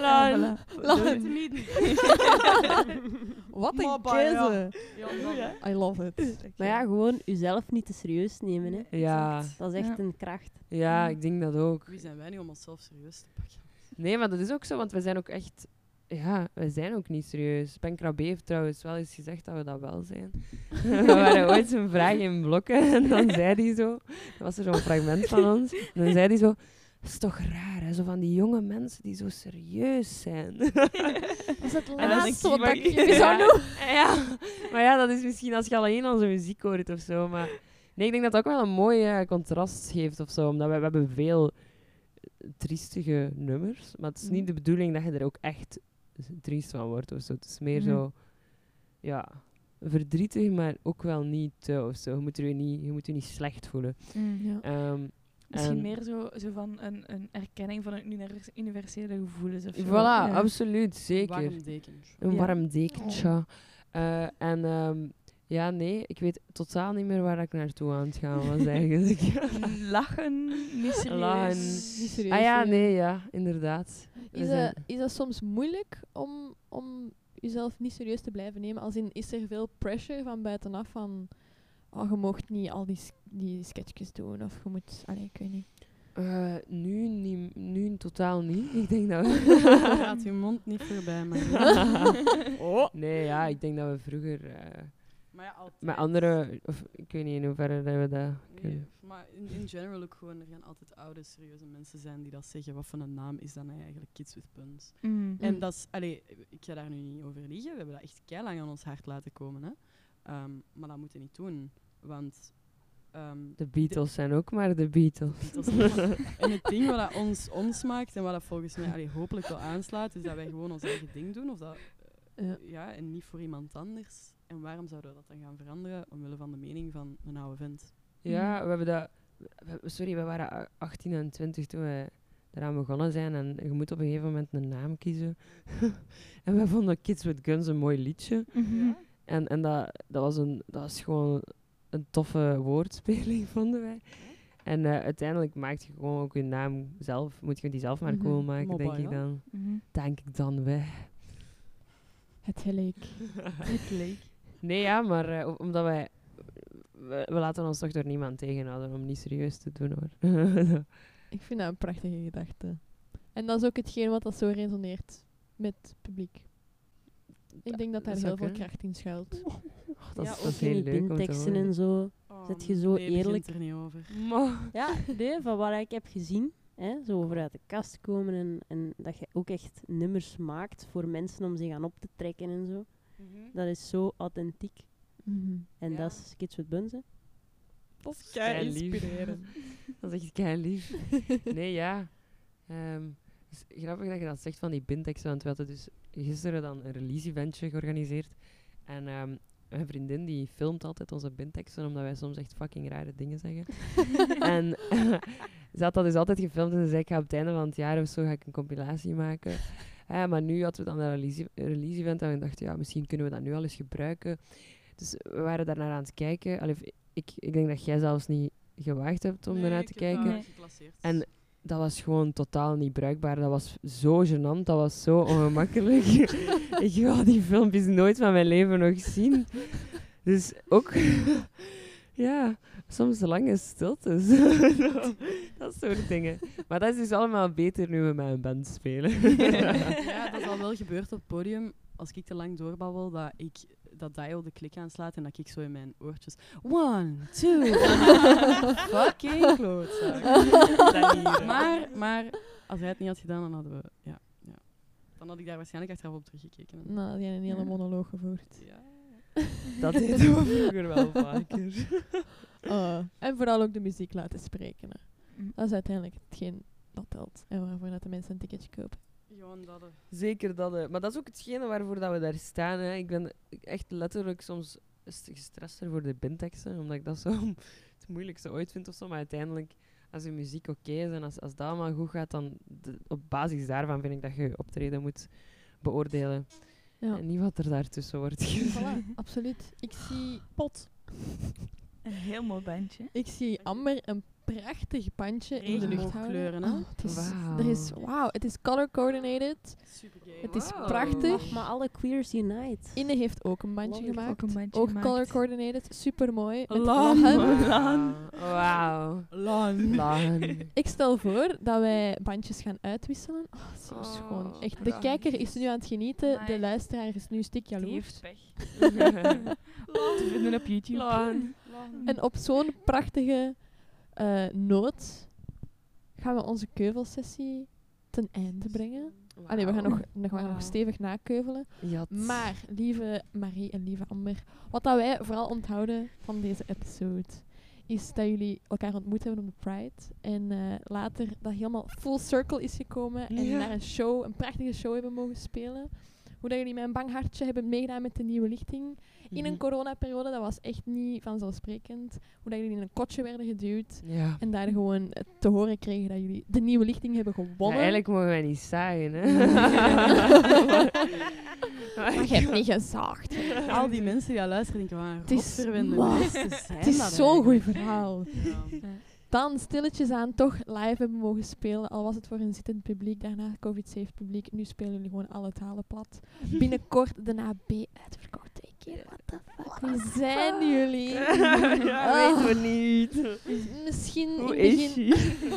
Speaker 3: Laan.
Speaker 1: Wat een keuze. I love it.
Speaker 5: Maar ja, gewoon jezelf niet te serieus nemen. Hè.
Speaker 3: Ja,
Speaker 5: Dat is echt
Speaker 4: Ja.
Speaker 5: een kracht.
Speaker 3: ja, ik denk dat ook.
Speaker 2: Wie zijn wij nu om onszelf serieus te pakken?
Speaker 3: Nee, maar dat is ook zo, want we zijn ook echt... Ja, we zijn ook niet serieus. Ben Krabbe heeft trouwens wel eens gezegd dat we dat wel zijn. we waren ooit zo'n vraag in blokken en dan zei hij zo... Dat was er zo'n fragment van ons. En dan zei hij zo... Dat is toch raar, hè? Zo van die jonge mensen die zo serieus zijn.
Speaker 1: Dat is het laatste wat
Speaker 3: ik,
Speaker 1: je zou doen.
Speaker 3: ja, maar ja, dat is misschien als je alleen onze muziek hoort of zo. Maar nee, ik denk dat dat ook wel een mooi eh, contrast geeft of zo. Omdat we, we hebben veel triestige nummers. Maar het is
Speaker 1: Mhm.
Speaker 3: niet de bedoeling dat je er ook echt triest van wordt of zo. Het is meer
Speaker 4: Mhm.
Speaker 3: zo, ja, verdrietig, maar ook wel niet te of zo. Je moet, er je niet, je moet je niet slecht voelen.
Speaker 4: Mm.
Speaker 1: Ja.
Speaker 3: Ehm,
Speaker 4: Misschien
Speaker 3: en-
Speaker 4: meer zo, zo van een, een erkenning van een univers- universele gevoelens of zo.
Speaker 3: Voilà,
Speaker 4: Ja.
Speaker 3: absoluut, zeker.
Speaker 2: Warm dekentje.
Speaker 3: Een
Speaker 4: Ja.
Speaker 3: warm dekentje. Eh, en ehm, ja, nee, ik weet totaal niet meer waar ik naartoe aan het gaan was eigenlijk.
Speaker 4: Lachen, niet serieus.
Speaker 3: Lachen.
Speaker 1: Niet serieus.
Speaker 3: ah ja, nee, ja, inderdaad.
Speaker 1: Is,
Speaker 3: zijn-
Speaker 1: dat, is dat soms moeilijk om, om jezelf niet serieus te blijven nemen? Als in, is er veel pressure van buitenaf van... Oh, je mocht niet al die, die sketchjes doen. Of je moet... Allee, ik weet niet.
Speaker 3: Eh, nu, niet, nu totaal niet. Ik denk dat
Speaker 2: Gaat uw mond niet voorbij, maar...
Speaker 3: we... Nee, ja, ik denk dat we vroeger eh,
Speaker 2: maar ja, altijd.
Speaker 3: met andere... Of ik weet niet in hoeverre dat we dat
Speaker 2: Nee, maar in, in general ook gewoon, er gaan altijd oude, serieuze mensen zijn die dat zeggen. Wat voor een naam is dat nou eigenlijk? Kids with Puns.
Speaker 4: Mm.
Speaker 2: En dat is, allee, ik ga daar nu niet over liegen. We hebben dat echt lang aan ons hart laten komen. Hè. Ehm, maar dat moeten we niet doen. Want ehm,
Speaker 3: De Beatles zijn ook maar de Beatles.
Speaker 2: En het ding wat dat ons, ons maakt en wat dat volgens mij allee, hopelijk wel aanslaat, is dat wij gewoon ons eigen ding doen. Of dat, eh,
Speaker 1: Ja.
Speaker 2: ja, en niet voor iemand anders. En waarom zouden we dat dan gaan veranderen omwille van de mening van een oude vent?
Speaker 3: Ja, we hebben dat... we- sorry, we waren a- 18 en 20 toen we eraan begonnen zijn. En je moet op een gegeven moment een naam kiezen. en we vonden Kids with Guns een mooi liedje.
Speaker 4: Mhm.
Speaker 3: En, en dat, dat, was een, dat was gewoon een toffe woordspeling, vonden wij. En eh, uiteindelijk maak je gewoon ook je naam zelf. Moet je die zelf maar
Speaker 1: Mhm.
Speaker 3: cool maken, denk ik dan.
Speaker 4: Mhm.
Speaker 3: Denk ik dan wij.
Speaker 1: Het gelijk.
Speaker 4: Het leek.
Speaker 3: Nee, ja, maar eh, omdat wij... we, we laten ons toch door niemand tegenhouden om niet serieus te doen hoor.
Speaker 1: Ik vind dat een prachtige gedachte. En dat is ook hetgeen wat dat zo resoneert met het publiek. Ik denk dat daar heel veel kracht in schuilt.
Speaker 3: Oh, dat,
Speaker 5: ja,
Speaker 3: is,
Speaker 5: ook
Speaker 3: dat is heel leuk
Speaker 5: binteksten en zo. Zet je zo
Speaker 2: nee,
Speaker 5: eerlijk-
Speaker 2: er niet over.
Speaker 3: Maar-
Speaker 5: Ja, nee, van wat ik heb gezien, hè, zo over uit de kast komen en, en dat je ook echt nummers maakt voor mensen om zich aan op te trekken en zo. Dat is zo authentiek.
Speaker 1: Mhm.
Speaker 5: En
Speaker 3: Ja.
Speaker 5: dat is Kids with Buns, hè.
Speaker 1: Dat is
Speaker 3: kei
Speaker 1: inspirerend.
Speaker 3: Dat is echt kei lief. Nee, ja. Ehm, het is grappig dat je dat zegt van die binteksten, want we hadden dus gisteren dan een release-eventje georganiseerd. En ehm, mijn vriendin die filmt altijd onze binteksten, omdat wij soms echt fucking rare dingen zeggen. en ze had dat dus altijd gefilmd en ze zei, ik ga op het einde van het jaar of zo ga ik een compilatie maken. Ja, maar nu hadden we dan een release- een release-event en we dachten, ja, misschien kunnen we dat nu al eens gebruiken. Dus we waren daarnaar aan het kijken. Allee, ik, ik denk dat jij zelfs niet gewaagd hebt om
Speaker 2: Nee,
Speaker 3: ernaar
Speaker 2: ik
Speaker 3: te kijken.
Speaker 4: Nee.
Speaker 2: geclasseerd.
Speaker 3: En dat was gewoon totaal niet bruikbaar. Dat was zo gênant, dat was zo ongemakkelijk. ik wil die filmpjes nooit van mijn leven nog zien. Dus ook, ja, soms lange stiltes. dat soort dingen. Maar dat is dus allemaal beter nu we met een band spelen.
Speaker 2: ja, dat is al wel gebeurd op het podium. Als ik te lang doorbabbel, dat ik dat dial de klik aanslaat en dat ik zo in mijn oortjes... One, two... Fucking klootzak.
Speaker 3: Hè.
Speaker 2: Maar, maar als hij het niet had gedaan, dan hadden we... Ja, ja. Dan had ik daar waarschijnlijk achteraf op teruggekeken. En-
Speaker 1: Nou, die hebben een hele
Speaker 4: Ja.
Speaker 1: monoloog gevoerd.
Speaker 2: Ja.
Speaker 3: dat deden we vroeger wel vaker.
Speaker 1: Oh, en vooral ook de muziek laten spreken. Hè.
Speaker 4: Mm.
Speaker 1: Dat is uiteindelijk hetgeen dat telt. En waarvoor dat de mensen een ticketje kopen.
Speaker 2: Gewoon dat... eh.
Speaker 3: Zeker dat. hè. Maar dat is ook hetgene waarvoor dat we daar staan. Hè. Ik ben echt letterlijk soms st- gestrester voor de binteksten, omdat ik dat zo het moeilijkste ooit vind of zo. Maar uiteindelijk, als je muziek oké is en als, als dat allemaal goed gaat, dan de- op basis daarvan vind ik dat je je optreden moet beoordelen.
Speaker 1: Ja.
Speaker 3: En niet wat er daartussen wordt gezegd.
Speaker 1: Voilà, absoluut. Ik zie Pot.
Speaker 4: Een heel mooi bandje.
Speaker 1: Ik zie Amber een prachtig bandje in de lucht houden.
Speaker 2: Regenboogkleuren, hè?
Speaker 1: Oh, het is,
Speaker 3: Wauw.
Speaker 1: er is, wauw, het is color coordinated.
Speaker 2: Super.
Speaker 1: Het is prachtig.
Speaker 5: Maar alle queers unite.
Speaker 1: Inne heeft ook een bandje gemaakt.
Speaker 4: Ook een bandje
Speaker 1: Ook
Speaker 4: gemaakt.
Speaker 1: color coordinated. Super mooi.
Speaker 2: Lan.
Speaker 3: Wauw. Wauw.
Speaker 2: Lang.
Speaker 3: Lan.
Speaker 1: Ik stel voor dat wij bandjes gaan uitwisselen. Oh, zo
Speaker 3: Oh,
Speaker 1: schoon. Echt, de kijker is nu aan het genieten. De luisteraar is nu een stuk
Speaker 4: Die
Speaker 1: jaloers.
Speaker 4: heeft pech. Te vinden op YouTube.
Speaker 3: Lan.
Speaker 1: En op zo'n prachtige eh, noot gaan we onze keuvelsessie ten einde brengen. Allee, we gaan nog, we gaan nog
Speaker 4: Wauw.
Speaker 1: stevig nakeuvelen.
Speaker 3: Jat.
Speaker 1: Maar, lieve Marie en lieve Amber, wat dat wij vooral onthouden van deze episode, is dat jullie elkaar ontmoet hebben op de Pride. En eh, later dat helemaal full circle is gekomen en
Speaker 3: Ja.
Speaker 1: naar een show, een prachtige show hebben mogen spelen. Hoe dat jullie met een bang hartje hebben meegedaan met de nieuwe lichting. In een coronaperiode, dat was echt niet vanzelfsprekend. Hoe dat jullie in een kotje werden geduwd.
Speaker 3: Ja.
Speaker 1: En daar gewoon eh, te horen kregen dat jullie de nieuwe lichting hebben
Speaker 3: Ja,
Speaker 1: gewonnen.
Speaker 3: eigenlijk mogen wij niet zagen, hè.
Speaker 1: maar je hebt niet gezaagd.
Speaker 2: Al die mensen die al luisteren denken, van,
Speaker 1: Het is- Het is zo'n goed verhaal.
Speaker 2: Ja.
Speaker 1: Dan stilletjes aan toch live hebben mogen spelen. Al was het voor een zittend publiek, daarna COVID-safe publiek. Nu spelen jullie gewoon alle talen plat. Binnenkort de AB uitverkocht twee keer. What the fuck? Wie zijn jullie?
Speaker 3: ja,
Speaker 1: Oh.
Speaker 3: weten we niet.
Speaker 1: Misschien
Speaker 3: Hoe is
Speaker 1: begin...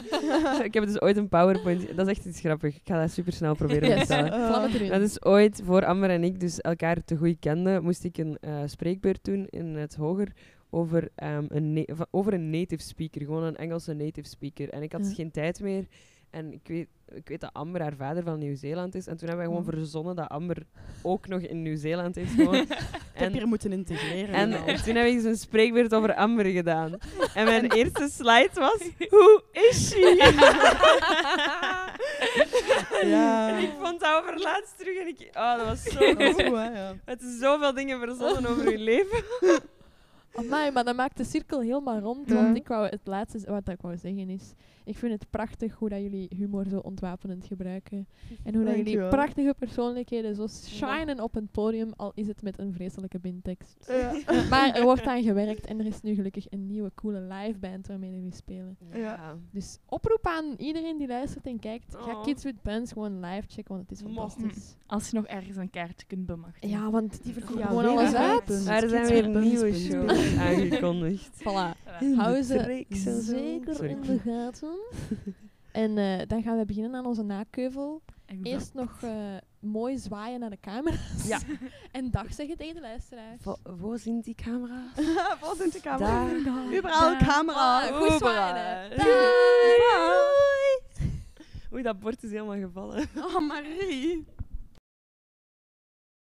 Speaker 3: ik heb dus ooit een PowerPoint. Dat is echt iets grappig. Ik ga dat super snel proberen te
Speaker 1: Yes, erin.
Speaker 3: Dat is ooit, voor Amber en ik dus elkaar te goed kenden, moest ik een eh, spreekbeurt doen in het hoger over, ehm, een over een native speaker, gewoon een Engelse native speaker. En ik had
Speaker 1: Ja.
Speaker 3: geen tijd meer. En ik weet, ik weet dat Amber haar vader van Nieuw-Zeeland is. En toen hebben wij gewoon
Speaker 1: Oh.
Speaker 3: verzonnen dat Amber ook nog in Nieuw-Zeeland heeft gewoond.
Speaker 2: Ik heb hier moeten integreren.
Speaker 3: En
Speaker 2: al.
Speaker 3: toen heb ik een spreekbeurt over Amber gedaan. En mijn eerste slide was, hoe is she?
Speaker 2: Ja.
Speaker 3: En ik vond dat over laatst terug en ik, oh, dat was zo
Speaker 2: is
Speaker 3: goed.
Speaker 2: ja.
Speaker 3: Het is zoveel dingen verzonnen over je leven.
Speaker 1: Amai, maar dat maakt de cirkel helemaal rond. Want ik wou, het laatste wat ik wou zeggen is... Ik vind het prachtig hoe dat jullie humor zo ontwapenend gebruiken. En hoe dat jullie
Speaker 2: Dankjewel.
Speaker 1: prachtige persoonlijkheden zo shinen op een podium, al is het met een vreselijke bintekst. Maar er wordt aan gewerkt en er is nu gelukkig een nieuwe coole live band waarmee jullie spelen.
Speaker 3: Ja.
Speaker 1: Dus oproep aan iedereen die luistert en kijkt. Ga
Speaker 3: Oh.
Speaker 1: Kids with Bands gewoon live checken, want het is
Speaker 3: Mo.
Speaker 1: fantastisch.
Speaker 4: Als je nog ergens een kaartje kunt bemachtigen.
Speaker 1: Ja, want die verkopen
Speaker 2: Ja,
Speaker 1: gewoon alles uit.
Speaker 3: Maar er zijn weer nieuwe shows. aangekondigd.
Speaker 1: Voilà. Hou ze zeker in de gaten. en eh, dan gaan we beginnen aan onze nakeuvel.
Speaker 4: Exact.
Speaker 1: Eerst nog eh, mooi zwaaien naar de camera's.
Speaker 3: Ja.
Speaker 1: en dag zeggen tegen de luisteraars.
Speaker 3: Wo- Waar zijn die camera's?
Speaker 2: Wat zijn de
Speaker 3: Daar.
Speaker 2: camera? Überall camera.
Speaker 1: Ah, goed zwaaien.
Speaker 3: Overal.
Speaker 1: Bye.
Speaker 3: Oei, dat bord is helemaal gevallen.
Speaker 2: Oh, Marie.